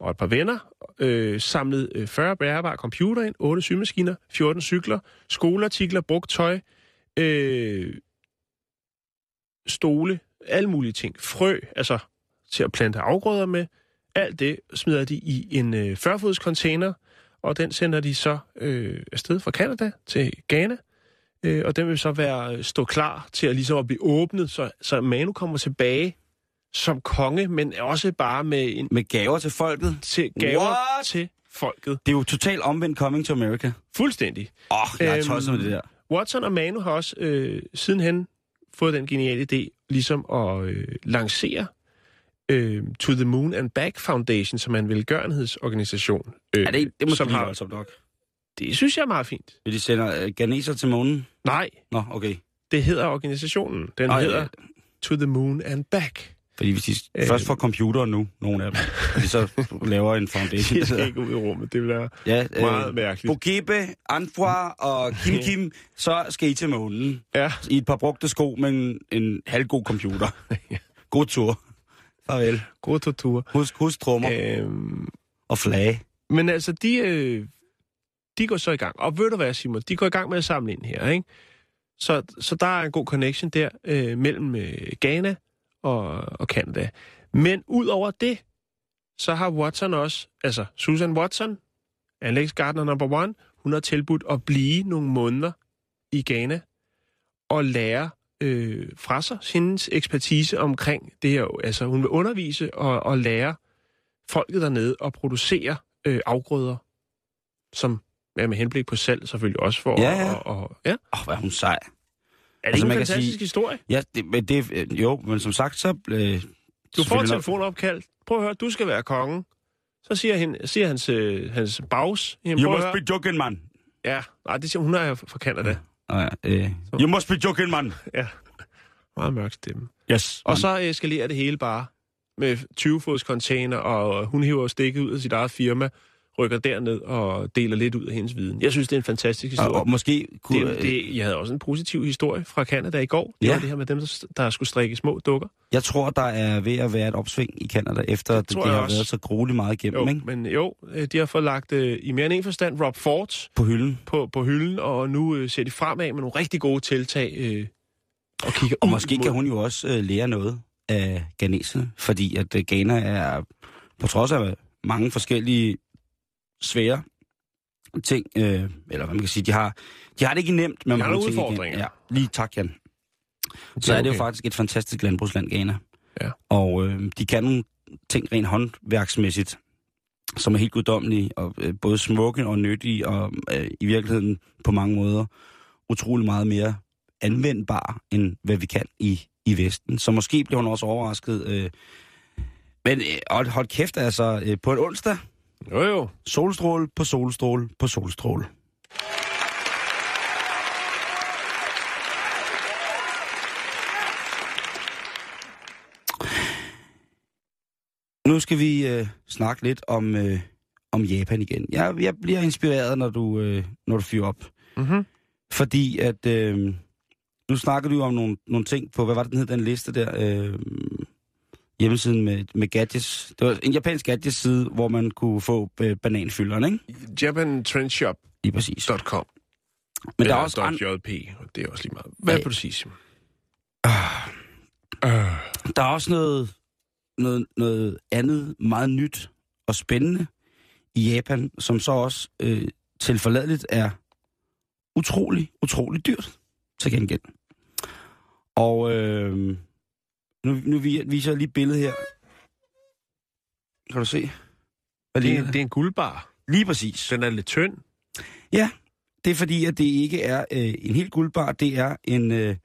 og et par venner øh, samlet øh, 40 bærbare computer ind, 8 symaskiner, 14 cykler, skoleartikler, brugt tøj, øh, stole, alle mulige ting. Frø, altså til at plante afgrøder med. Alt det smider de i en øh, 40-fods container, og den sender de så øh, afsted fra Canada til Ghana. Øh, og den vil så være øh, stå klar til at ligesom at blive åbnet, så, så Manu kommer tilbage som konge, men også bare med en Med gaver til folket. til gaver What? til folket. Det er jo totalt omvendt coming to America. Fuldstændig. Åh, oh, jeg er Øhm, tosset med det der. Watson og Manu har også øh, sidenhen fået den geniale idé ligesom at øh, lancere øh, To the Moon and Back Foundation, som er en velgørenhedsorganisation. Øh, Ja, det, det må som har, voldsomt nok. Det synes jeg er meget fint. Vil de sender uh, ganeser til månen? Nej, Nå, okay. det hedder organisationen. Den Ej, hedder øh, To the Moon and Back. Fordi hvis de Øh. først får computer nu, nogle af dem, og de så laver en foundation. De skal ikke ud i rummet. Det være ja, meget mærkeligt. Bukebe, Anfra og Kim Kim, så skal I til månen. Ja, I et par brugte sko med en, halvgod computer. God tur. Farvel. god tortur. Husk, husk trummer Øhm, og flage. men altså, de, øh, de går så i gang. Og ved du hvad, Simon? De går i gang med at samle ind her, ikke? Så, så der er en god connection der øh, mellem øh, Ghana og, og Canada. Men ud over det, så har Watson også, altså Susan Watson, Alex Gardner number one, hun har tilbudt at blive nogle måneder i Ghana og lære øh, fra sig hendes ekspertise omkring det her. Altså hun vil undervise og, og lære folket dernede at producere øh, afgrøder, som er med henblik på salg selvfølgelig også for. Ja, ja. Og, og, ja. Åh, oh, er hun sej. Er det Altså, ikke en man fantastisk sige- historie? Ja, det, men det, øh, jo, men som sagt, så... Øh, Du får et telefonopkald. Prøv at høre, du skal være kongen. Så siger, hende, siger hans, øh, hans bags. Jamen, You must høre. be joking, man. Ja, nej, det siger hun, er fra Canada. Oh, ja, øh, you must be joking, man. Ja. Meget mørk stemme. Yes. Og så eskalerer det hele bare med 20-fods container, og hun hiver stikket ud af sit eget firma, rykker derned og deler lidt ud af hendes viden. Jeg synes, det er en fantastisk Og, historie. og måske kunne... det, det, jeg havde også en positiv historie fra Canada i går. Det Ja. var det her med dem, der, skulle strikke små dukker. Jeg tror, der er ved at være et opsving i Canada, efter det, det jeg har også. været så grueligt meget igennem, Jo, ikke? men jo, øh, de har fået lagt øh, i mere end en forstand Rob Ford På hylden. på, på hylden, og nu øh, ser de fremad med nogle rigtig gode tiltag øh, og kigger Og måske mod- kan hun jo også øh, lære noget af Ghaneserne, fordi at øh, Ghana er, på trods af mange forskellige svære ting, øh, eller hvad man kan sige, de har, de har det ikke nemt med De mange ting. udfordringer. Ja, lige tak, Jan. Så er det jo okay. faktisk et fantastisk landbrugsland, Ghana. Ja. Og øh, de kan nogle ting rent håndværksmæssigt, som er helt guddommelige, og øh, både smukke og nyttige, og øh, i virkeligheden på mange måder utrolig meget mere anvendbare, end hvad vi kan i, i Vesten. Så måske bliver hun også overrasket. Øh, men øh, hold, hold kæft, altså, øh, på en onsdag, Jo, jo. solstråle på solstråle på solstråle. Nu skal vi øh, snakke lidt om, øh, om Japan igen. Jeg, jeg bliver inspireret, når du, øh, når du fyrer op. Mm-hmm. Fordi at... Øh, nu snakker du jo om nogle, nogle ting på, hvad var det, den hed, den liste der? Øh, hjemmesiden med, med gadgets. Det var en japansk gadgets-side, hvor man kunne få øh, bananfylderen, ikke? JapanTrendshop.com Lige præcis. Men der er også andre, .jp, og det er også lige meget. Hvad vil du sige, Simon? der er også noget, noget, noget andet meget nyt og spændende i Japan, som så også øh, tilforladeligt er utrolig, utrolig dyrt til gengæld. Og øh, nu, nu vi- viser jeg lige et billede her. Kan du se? Hvad Det er, det er en guldbar. Lige præcis. Den er lidt tynd. Det er fordi, at det ikke er øh, en helt guldbar, det er en, øh,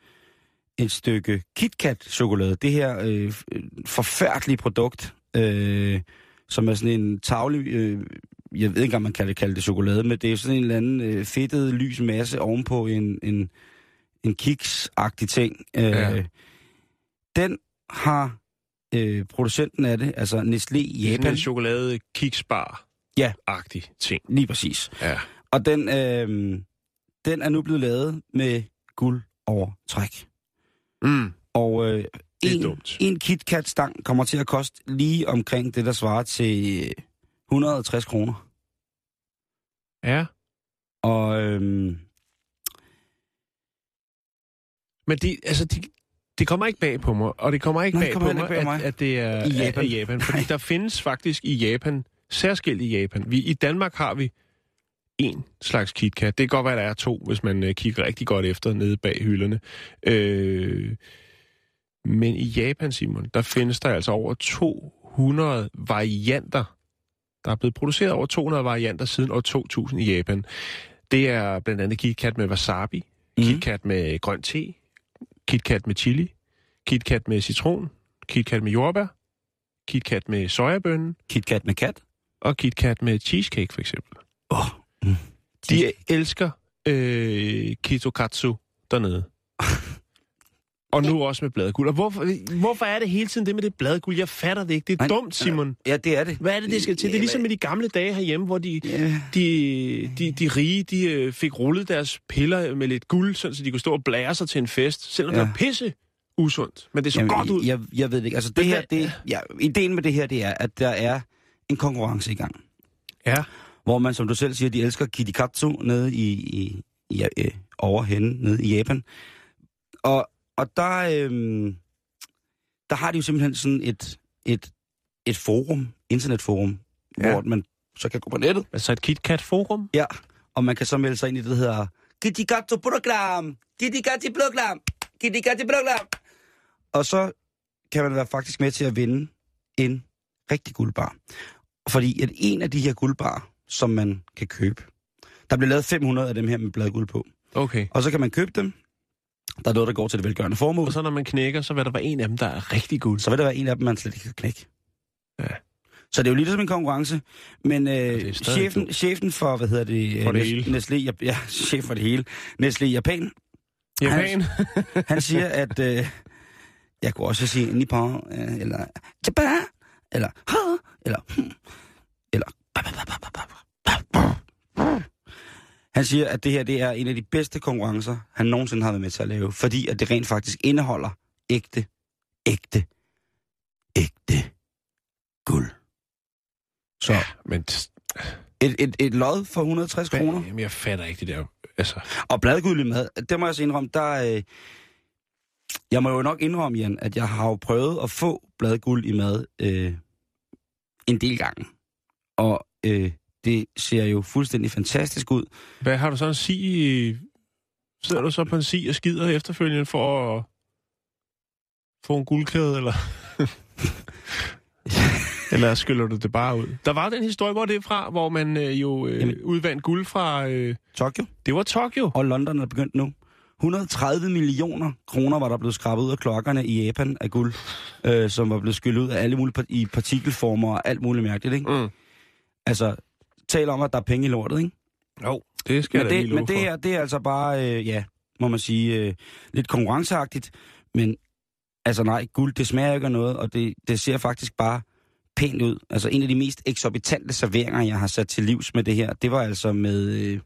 et stykke KitKat-chokolade. Det her øh, øh, forfærdelige produkt, øh, som er sådan en tavlig, øh, jeg ved ikke, om man kan det, kalde det chokolade, men det er sådan en eller anden øh, fedtet lys masse ovenpå en, en, en kiks-agtig ting. Øh, Ja. Den har øh, producenten af det, altså Nestlé i sådan Japan, en chokolade kiksbar Ja. agtig ting. lige præcis. Ja. Og den, øh, den er nu blevet lavet med guld over træk. Mm. Og øh, en, dumt. en KitKat-stang kommer til at koste lige omkring det, der svarer til 160 kroner. Ja. Og øh, Men de, altså, de, det kommer ikke bag på mig, og det kommer ikke Nej, bag det på kommer mig, bag at, mig. at det er I Japan. Er, Japan. Fordi Nej. der findes faktisk i Japan, særskilt i Japan. Vi, I Danmark har vi en slags KitKat. Det kan godt være, der er to, hvis man øh, kigger rigtig godt efter nede bag hylderne. Øh, men i Japan, Simon, der findes der altså over 200 varianter. Der er blevet produceret over 200 varianter siden år 2000 i Japan. Det er blandt andet KitKat med wasabi, Mhm. KitKat med grøn te, KitKat med chili, KitKat med citron, KitKat med jordbær, KitKat med sojabønnen KitKat med kat. og KitKat med cheesecake for eksempel. Åh, mm. De elsker øh, kitokatsu dernede. og nu også med bladguld. Og hvorfor, hvorfor er det hele tiden det med det bladguld? Jeg fatter det ikke. Det er Nej, dumt, Simon. Ja, det er det. Hvad er det, det skal til? Det er ligesom med de gamle dage herhjemme, hvor de, Ja. de, de, de rige de, øh, fik rullet deres piller med lidt guld, sådan, så de kunne stå og blære sig til en fest, selvom ja. det var pisse usundt. Men det så godt ud. Jeg, jeg ved det ikke. Altså, det her, det, ja, ideen med det her, det er, at der er en konkurrence i gang. Ja. hvor man, som du selv siger, de elsker Kitikatsu nede i, i, i øh, over henne, nede i Japan. Og, og der, øhm, der har de jo simpelthen sådan et, et, et forum, internetforum, Ja. hvor man så kan gå på nettet, Altså et KitKat-forum? ja, og man kan så melde sig ind i det, der hedder Kitikatsu Program, Kitikatsu Program, Kitikatsu Program. Og så kan man være faktisk med til at vinde en rigtig guldbar. Fordi at en af de her guldbar, som man kan købe, der bliver lavet 500 af dem her med bladguld på. Okay. Og så kan man købe dem. Der er noget, der går til det velgørende formål. Og så når man knækker, så vil der være en af dem, der er rigtig guld. Så vil der være en af dem, man slet ikke kan knække. Ja. Så det er jo lidt som en konkurrence. Men det øh, chefen, chefen for, hvad hedder det? For det Nes- hele. Nestlé, ja, chef for det hele. Nestlé Japan. Japan? Han siger, at øh, jeg kunne også sige Nippon, øh, eller Japan, eller ha, eller hmm, eller ba, ba, ba, ba, ba, ba. Han siger, at det her det er en af de bedste konkurrencer, han nogensinde har været med til at lave, fordi at det rent faktisk indeholder ægte, ægte, ægte guld. Så Men t- et, et, et lod for 160 kroner. Jamen, jeg fatter ikke det der. Altså, Og bladguld i mad, det må jeg så indrømme, der... Øh, jeg må jo nok indrømme, Jan, at jeg har jo prøvet at få bladguld i mad øh, en del gange. Og øh, det ser jo fuldstændig fantastisk ud. hvad har du så en sig... Sidder du så på en sig og skider efterfølgende for at få en guldkæde, eller... eller skyller du det bare ud? Der var den historie, hvor det er fra, hvor man øh, jo øh, Jamen- udvandt guld fra... Øh, Tokyo det var Tokyo. og London er begyndt nu. 130 millioner kroner var der blevet skrabet ud af klokkerne i Japan af guld, øh, som var blevet skyllet ud af alle mulige par- i partikelformer og alt muligt mærkeligt, ikke? Mm. Altså, tal om, at der er penge i lortet, ikke? Jo, det skal men det, men det for. her, det er altså bare, øh, ja, må man sige, øh, lidt konkurrenceagtigt. Men altså nej, guld, det smager ikke af noget, og det, det ser faktisk bare pænt ud. Altså en af de mest eksorbitante serveringer, jeg har sat til livs med det her, det var altså med, øh,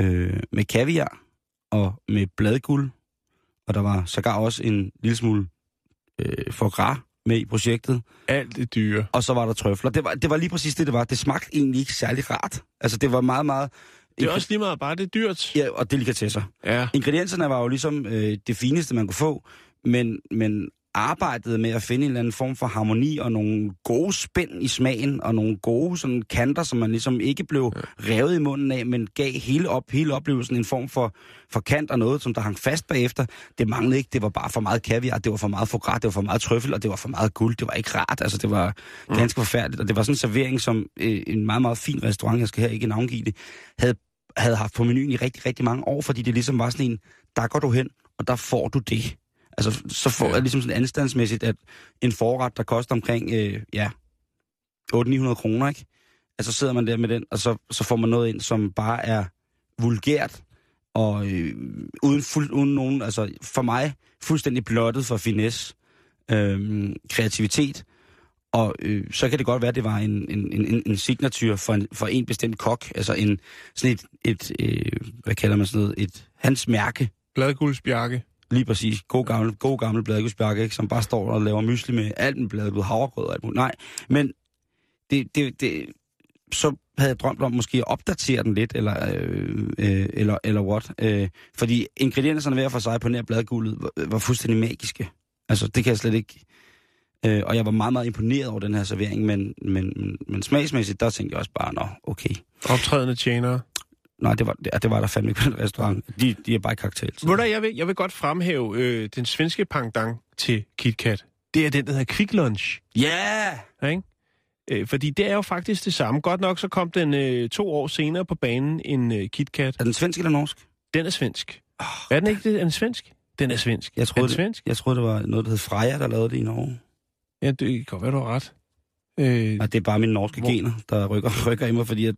øh, med kaviar og med bladguld. Og der var sågar også en lille smule øh, foie gras med i projektet. Alt det dyre. Og så var der trøfler. Det var, det var lige præcis det, det var. Det smagte egentlig ikke særlig rart. Altså det var meget, meget... Det er også lige meget bare, det er dyrt. Ja, og delikatesser. Ja. Ingredienserne var jo ligesom øh, det fineste, man kunne få, men, men arbejdet med at finde en eller anden form for harmoni og nogle gode spænd i smagen og nogle gode sådan kanter, som man ligesom ikke blev revet i munden af, men gav hele, op, hele oplevelsen en form for, for kant og noget, som der hang fast bagefter. Det manglede ikke. Det var bare for meget kaviar, det var for meget foie gras, det var for meget trøffel, og det var for meget guld. Det var ikke rart. Altså, det var ganske forfærdeligt. Og det var sådan en servering, som øh, en meget, meget fin restaurant, jeg skal her ikke navngive det, havde havde haft på menuen i rigtig, rigtig mange år, fordi det ligesom var sådan en, der går du hen, og der får du det. Altså, så får jeg ligesom sådan anstandsmæssigt, at en forret, der koster omkring, øh, ja, 800-900 kroner, ikke? Altså, sidder man der med den, og så, så får man noget ind, som bare er vulgært, og øh, uden, fuld, uden nogen, altså for mig, fuldstændig blottet for finesse, øh, kreativitet, og øh, så kan det godt være, at det var en, en, en, en signatur for en, for en bestemt kok. Altså en, sådan et, et øh, hvad kalder man sådan noget, et, hans mærke, Bladguldsbjarke lige præcis, god gammel, god gammel bladguldsbærke, ikke, som bare står og laver mysli med alt med bladgud, havregrød og alt muligt. Nej, men det, det, det, så havde jeg drømt om måske at opdatere den lidt, eller, øh, øh, eller, eller what. Øh, fordi ingredienserne hver for sig på nær bladguldet var, var fuldstændig magiske. Altså, det kan jeg slet ikke... Øh, og jeg var meget, meget imponeret over den her servering, men, men, men, men smagsmæssigt, der tænkte jeg også bare, nå, okay. Optrædende tjenere. Nej, det var, det, det var der fandme ikke på den restaurant. De, de er bare ikke cocktails. Ved du, jeg vil, jeg vil godt fremhæve øh, den svenske pangdang til KitKat. Det er den, der hedder Quick Lunch. Ja! Ikke? Øh, fordi det er jo faktisk det samme. Godt nok så kom den øh, to år senere på banen en øh, KitKat. Er den svensk eller norsk? Den er svensk. Er den ikke det? Er den svensk? Den er svensk. Jeg er troede, den svensk? Jeg troede, det var noget, der hed Freja, der lavede det i Norge. Ja, det kan godt være, du har ret. Øh, Nej, det er bare mine norske Hvor- gener, der rykker, rykker i mig, fordi at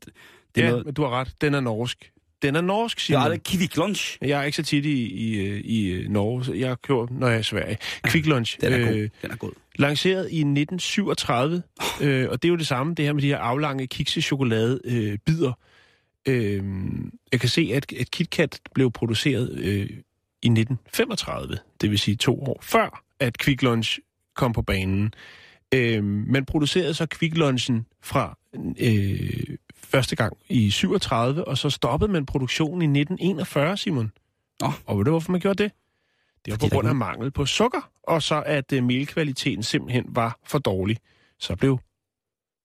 det er ja, noget... men du har ret. Den er norsk. Den er norsk, siger har man. aldrig Kiwi Lunch. Jeg er ikke så tit i, i, i øh, Norge, så jeg kører, når jeg er i Sverige. Quick Lunch. Den er god. øh, Den er god. lanceret i 1937, øh, og det er jo det samme, det her med de her aflange kikse chokolade øh, bider. Øh, jeg kan se, at, at KitKat blev produceret øh, i 1935, det vil sige to år før, at Quick Lunch kom på banen. Øh, man producerede så Quick Lunchen fra øh, første gang i 37, og så stoppede man produktionen i 1941, Simon. Nå. Og ved du, hvorfor man gjorde det? Det var Fordi på grund af mangel på sukker, og så at øh, melkvaliteten simpelthen var for dårlig. Så blev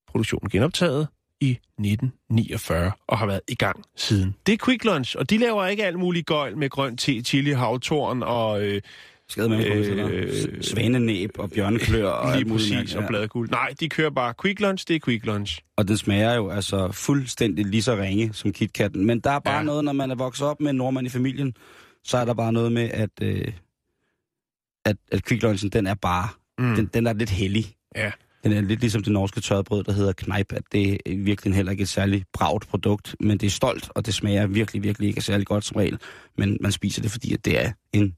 produktionen genoptaget i 1949 og har været i gang siden. Det er Quick Lunch, og de laver ikke alt muligt gøjl med grøn te, chili, havtorn og øh, Skade med Øh, Svanenæb og bjørneklør og lige præcis og bladguld. Nej, de kører bare Quick Lunch, det er Quick Lunch. Og den smager jo altså fuldstændig lige så ringe som KitKatten. Men der er bare Ja. noget, når man er vokset op med en nordmand i familien, så er der bare noget med, at, øh, at, at Quick Lunchen, den er bare, Mm. den, den er lidt hellig. Ja. Den er lidt ligesom det norske tørrebrød, der hedder Knejp, at det er virkelig heller ikke et særligt bragt produkt, men det er stolt, og det smager virkelig, virkelig ikke særlig godt som regel. Men man spiser det, fordi at det er en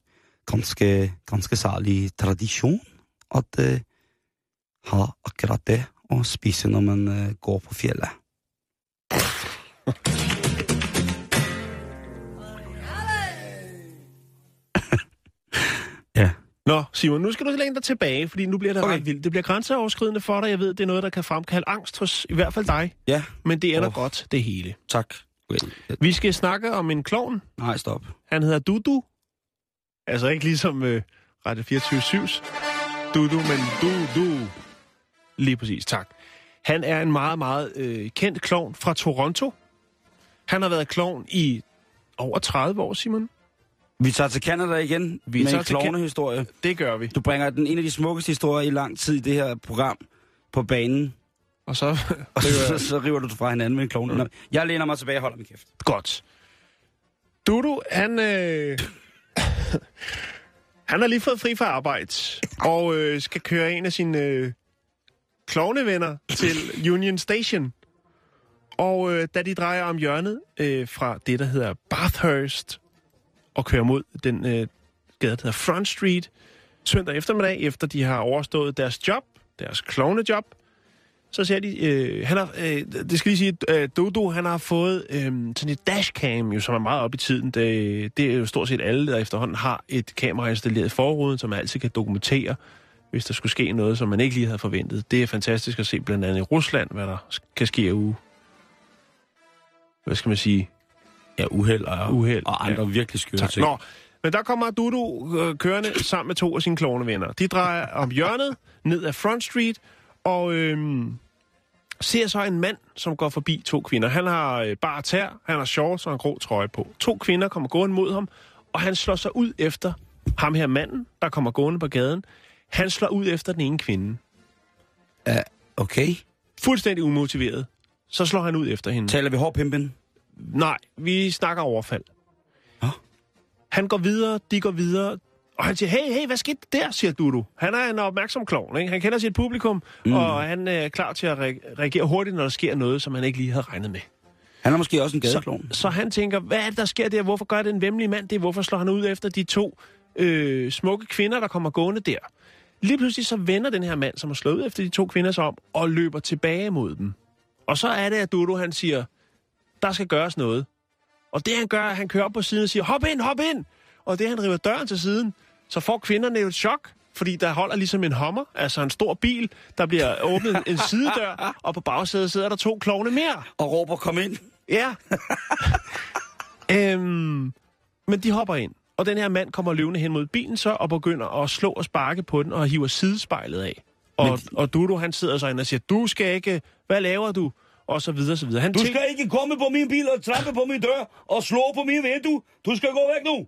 ganske, ganske særlig tradisjon at uh, ha akkurat det å spise når man uh, går på fjellet. ja. Nå, Simon, nu skal du længe dig tilbage, fordi nu bliver det okay. ret vildt. Det bliver grænseoverskridende for dig. Jeg ved, det er noget, der kan fremkalde angst hos i hvert fald dig. Ja. Men det ender oh. godt, det hele. Tak. Okay. Vi skal snakke om en klovn. Nej, stop. Han hedder Dudu, Altså ikke ligesom øh, Radio 24-7's Dudu, men Dudu. Lige præcis, tak. Han er en meget, meget øh, kendt klovn fra Toronto. Han har været klovn i over 30 år, Simon. Vi tager til Canada igen Vi med tager en klovnehistorie. Det gør vi. Du bringer den en af de smukkeste historier i lang tid i det her program på banen, Og så og så, så river du fra hinanden med en klovne. Nå, Jeg læner mig tilbage og holder min kæft. Godt. Dudu, han, øh, han har lige fået fri fra arbejde, og øh, skal køre en af sine øh, klovnevenner til Union Station. Og øh, da de drejer om hjørnet øh, fra det, der hedder Bathurst, og kører mod den øh, gade, der hedder Front Street, søndag eftermiddag, efter de har overstået deres job, deres klovnejob, så ser de, øh, han har, øh, det skal lige sige, øh, Dodo, han har fået øh, sådan et dashcam, jo, som er meget op i tiden. Det, det er jo stort set alle, der efterhånden har et kamera installeret i forruden, som man altid kan dokumentere, hvis der skulle ske noget, som man ikke lige havde forventet. Det er fantastisk at se blandt andet i Rusland, hvad der kan ske af uge. Hvad skal man sige? Ja, uheld og, Uheld, og andre ja. virkelig skøre ting. Nå, men der kommer Dudu øh, kørende sammen med to af sine klovnevenner. De drejer om hjørnet ned ad Front Street, og øhm, ser så en mand, som går forbi to kvinder. Han har øh, bare tær, han har shorts og en grå trøje på. To kvinder kommer gående mod ham, og han slår sig ud efter ham her manden, der kommer gående på gaden. Han slår ud efter den ene kvinde. Okay. Fuldstændig umotiveret. Så slår han ud efter hende. Taler vi hård pimpen? Nej, vi snakker overfald. Nå. Han går videre, de går videre, og han siger, hey, hey, hvad skete der, siger Dudu. Han er en opmærksom klovn, ikke? Han kender sit publikum, mm. og han er klar til at re- reagere hurtigt, når der sker noget, som han ikke lige havde regnet med. Han er måske også en Så, gadeklovn. så han tænker, hvad er det, der sker der? Hvorfor gør den vemmelige mand det? Hvorfor slår han ud efter de to øh, smukke kvinder, der kommer gående der? Lige pludselig så vender den her mand, som har slået ud efter de to kvinder sig om, og løber tilbage mod dem. Og så er det, at Dudu han siger, der skal gøres noget. Og det han gør, er, at han kører op på siden og siger, hop ind, hop ind! Og det han river døren til siden, så får kvinderne jo et chok, fordi der holder ligesom en hommer, altså en stor bil, der bliver åbnet en sidedør, og på bagsædet sidder der to klovne mere. Og råber, kom ind. Ja. øhm, men de hopper ind, og den her mand kommer løvende hen mod bilen så, og begynder at slå og sparke på den, og hiver sidespejlet af. Og, Men- og Dudu, han sidder så inde og siger, du skal ikke, hvad laver du? Og så videre, så videre. Han Du skal ikke komme på min bil og trampe på min dør og slå på min vindue. Du skal gå væk nu.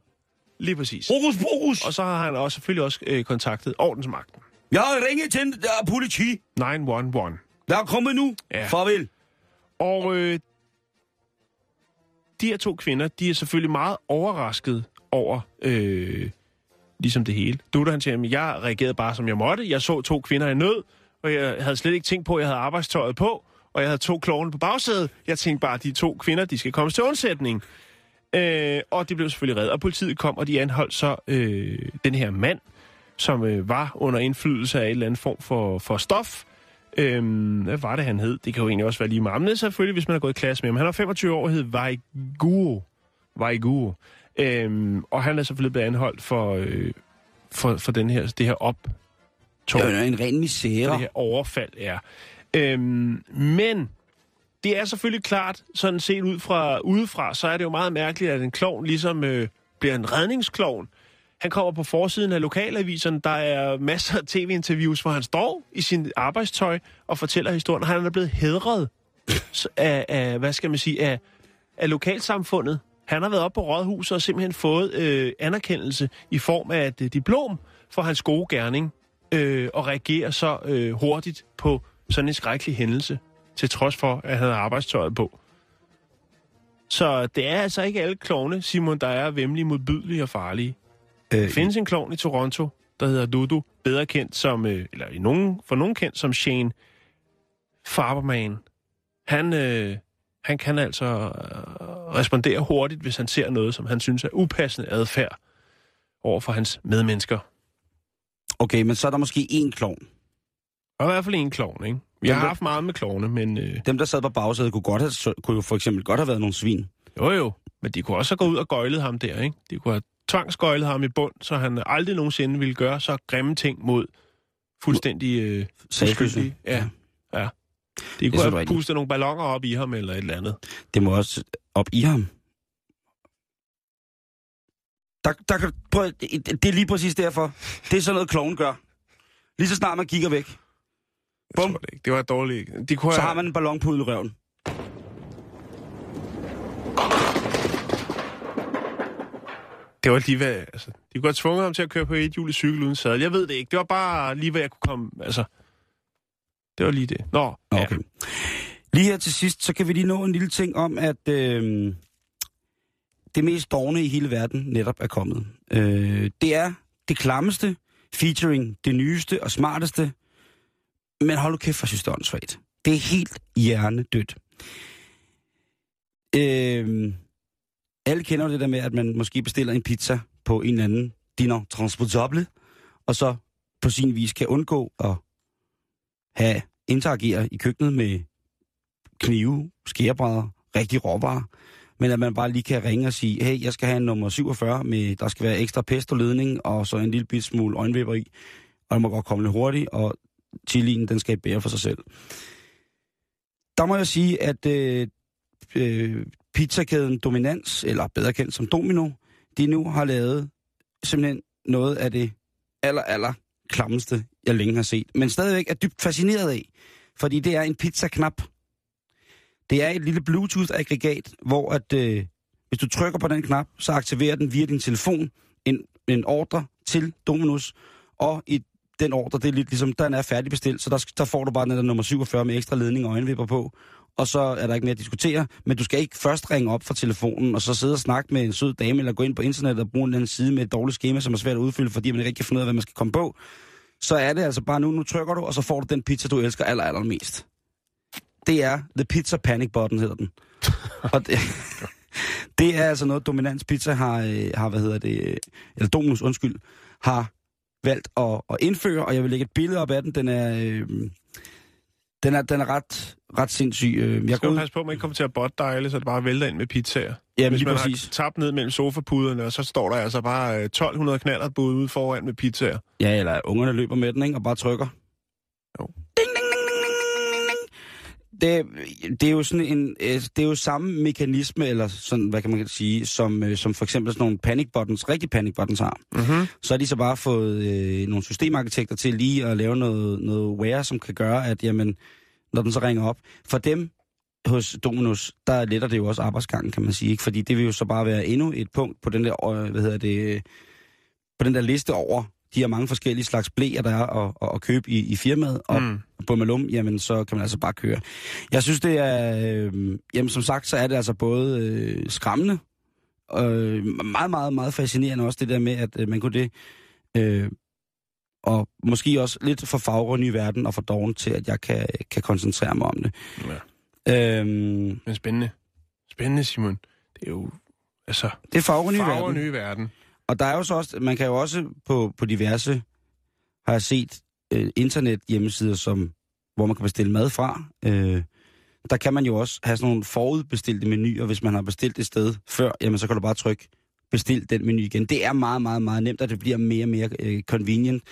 Lige præcis. Fokus, fokus. Og så har han også, selvfølgelig også øh, kontaktet ordensmagten. Jeg har ringet til uh, politi. 911. Jeg er kommet nu. Ja. Farvel. Og øh, de her to kvinder, de er selvfølgelig meget overrasket over øh, ligesom det hele. Dutter han siger, at jeg reagerede bare som jeg måtte. Jeg så to kvinder i nød, og jeg havde slet ikke tænkt på, at jeg havde arbejdstøjet på, og jeg havde to klovne på bagsædet. Jeg tænkte bare, at de to kvinder, de skal komme til undsætning. Øh, og de blev selvfølgelig reddet, og politiet kom, og de anholdt så øh, den her mand, som øh, var under indflydelse af en eller anden form for, for stof. Øhm, hvad var det, han hed? Det kan jo egentlig også være lige det er selvfølgelig, hvis man har gået i klasse med ham. Han var 25 år og hed Vaiguo. Vaiguo. Øhm, og han er selvfølgelig blevet anholdt for, øh, for, for den her, det her optog. Det er en ren misære. det her overfald er. Øhm, men det er selvfølgelig klart, sådan set ud fra, udefra, så er det jo meget mærkeligt, at en klovn ligesom øh, bliver en redningsklovn. Han kommer på forsiden af lokalaviserne. Der er masser af tv-interviews, hvor han står i sin arbejdstøj og fortæller historien. Han er blevet hedret af, af hvad skal man sige, af, af lokalsamfundet. Han har været op på rådhuset og simpelthen fået øh, anerkendelse i form af et øh, diplom for hans gode gerning øh, og reagerer så øh, hurtigt på sådan en skrækkelig hændelse, til trods for, at han havde arbejdstøjet på. Så det er altså ikke alle klovne, Simon, der er vemmelige, modbydelige og farlige. Der Øh, findes en klovn i Toronto, der hedder Dudu, bedre kendt som, øh, eller i nogen, for nogen kendt som Shane Farberman. Han, øh, han kan altså øh, respondere hurtigt, hvis han ser noget, som han synes er upassende adfærd over for hans medmennesker. Okay, men så er der måske én klovn. Og i hvert fald en klovn, ikke? Dem, har haft meget med klovne, men øh, Dem, der sad på bagsædet, kunne, godt have, kunne jo for eksempel godt have været nogle svin. jo jo. Men de kunne også have gået ud og gøjlet ham der, ikke? De kunne have tvangsgøjlet ham i bund, så han aldrig nogensinde ville gøre så grimme ting mod fuldstændig øh, uskyldige. Ja, ja. De Det kunne så have pustet nogle ballonger op i ham eller et eller andet. Det må også op i ham. Der, der kan, prøv, det er lige præcis derfor. Det er sådan noget, kloven gør. Lige så snart man kigger væk, Jeg Bum. tror det ikke. Det var dårligt. De kunne så have- har man en ballon på røven. Det var lige hvad, altså, de kunne have tvunget ham til at køre på et hjul i cykel uden sadel. Jeg ved det ikke. Det var bare lige, hvad jeg kunne komme, altså... Det var lige det. Nå, Nå, ja. Okay. Lige her til sidst, så kan vi lige nå en lille ting om, at øh, det mest dårne i hele verden netop er kommet. Øh, det er det klammeste, featuring det nyeste og smarteste, men hold nu kæft, for synes det er. Det er helt hjernedødt. Øh, alle kender jo det der med, at man måske bestiller en pizza på en eller anden diner transportable, og så på sin vis kan undgå at have interagere i køkkenet med knive, skærebrædder, rigtig råvarer, men at man bare lige kan ringe og sige, hey, jeg skal have en nummer 47, med, der skal være ekstra pesto-ledning, og så en lille bit smule øjenvipper i, og det må godt komme lidt hurtigt, og chilien, den skal bære for sig selv. Der må jeg sige, at øh, øh, pizzakæden Dominans, eller bedre kendt som Domino, de nu har lavet simpelthen noget af det aller, aller klammeste, jeg længe har set. Men stadigvæk er dybt fascineret af, fordi det er en pizzaknap. Det er et lille Bluetooth-aggregat, hvor at, øh, hvis du trykker på den knap, så aktiverer den via din telefon en, en ordre til Dominus, og i den ordre, det er lidt ligesom, den er færdigbestilt, så der, der får du bare den der nummer 47 med ekstra ledning og øjenvipper på, og så er der ikke mere at diskutere, men du skal ikke først ringe op fra telefonen, og så sidde og snakke med en sød dame, eller gå ind på internettet og bruge en eller anden side med et dårligt schema, som er svært at udfylde, fordi man ikke rigtig kan finde ud af, hvad man skal komme på. Så er det altså bare nu, nu trykker du, og så får du den pizza, du elsker aller, allermest. Det er The Pizza Panic Button, hedder den. og det, det er altså noget, Dominans Pizza har, øh, har hvad hedder det, eller Dominus, undskyld, har valgt at, at indføre, og jeg vil lægge et billede op af den. Den er, øh, den er, den er ret, ret sindssyg. Øh, Jeg skal ud, passe på, at man ikke kommer til at botte dig, ellers er det bare vælter ind med pizzaer. ja, Hvis lige man præcis. har tabt ned mellem sofapuderne, og så står der altså bare øh, 1200 knaller budet ude foran med pizzaer. Ja, eller ungerne løber med den, ikke? Og bare trykker. Jo. Ding. Det, det er jo sådan en, øh, det er jo samme mekanisme, eller sådan, hvad kan man sige, som, øh, som for eksempel sådan nogle panic buttons, rigtig panic buttons har. Mm-hmm. Så har de så bare fået øh, nogle systemarkitekter til lige at lave noget, noget wear, som kan gøre, at jamen, når den så ringer op, for dem hos Dominus, der letter det jo også arbejdsgangen, kan man sige. Ikke? Fordi det vil jo så bare være endnu et punkt på den der, øh, hvad hedder det, på den der liste over de her mange forskellige slags blæer, der er at, at, at købe i, i firmaet. Og Mm. på Malum, jamen så kan man altså bare køre. Jeg synes, det er... Øh, jamen som sagt, så er det altså både øh, skræmmende, øh, meget, meget, meget fascinerende også det der med, at øh, man kunne det... Øh, og måske også lidt for fagrende i verden og for doven til, at jeg kan, kan koncentrere mig om det. Ja. Øhm, Men spændende. Spændende, Simon. Det er jo, altså, det er fagrende i verden. nye verden. Og der er jo så også, man kan jo også på, på diverse, har jeg set, øh, internet hjemmesider, som, hvor man kan bestille mad fra. Øh, der kan man jo også have sådan nogle forudbestilte menuer, hvis man har bestilt et sted før, jamen så kan du bare trykke bestil den menu igen. Det er meget, meget, meget nemt, og det bliver mere og mere øh, convenient.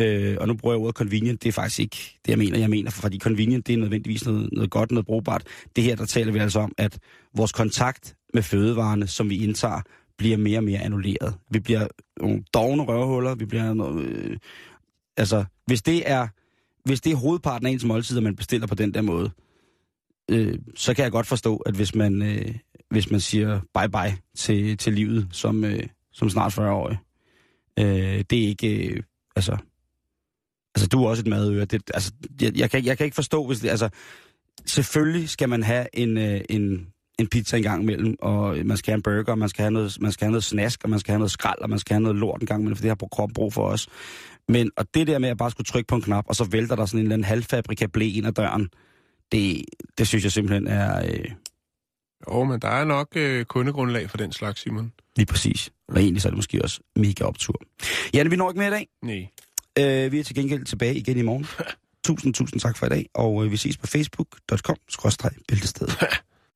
Øh, og nu bruger jeg ordet convenient, det er faktisk ikke det, jeg mener. Jeg mener, fordi convenient, det er nødvendigvis noget, noget godt, noget brugbart. Det her, der taler vi altså om, at vores kontakt med fødevarene, som vi indtager, bliver mere og mere annulleret. Vi bliver nogle dogne røvhuller, vi bliver noget... Øh, altså, hvis det er hvis det er hovedparten af ens måltider, man bestiller på den der måde, øh, så kan jeg godt forstå, at hvis man, øh, hvis man siger bye-bye til, til livet som, øh, som snart 40-årig, øh, det er ikke... Øh, altså, altså, du er også et madøre. Det, altså, jeg, jeg, kan, jeg kan ikke forstå, hvis det... Altså, selvfølgelig skal man have en, øh, en, en pizza en gang imellem, og man skal have en burger, og man skal have noget, man skal have noget snask, og man skal have noget skrald, og man skal have noget lort en gang imellem, for det har på kroppen brug for os. Men og det der med at bare skulle trykke på en knap, og så vælter der sådan en eller anden halvfabrika blæ ind ad døren, det, det synes jeg simpelthen er øh, Jo, men der er nok øh, kundegrundlag for den slags, Simon. lige præcis. Og egentlig så er det måske også mega optur. Janne, vi når ikke mere i dag. Nej. Øh, vi er til gengæld tilbage igen i morgen. tusind, tusind tak for i dag, og øh, vi ses på facebook.com-bæltestedet.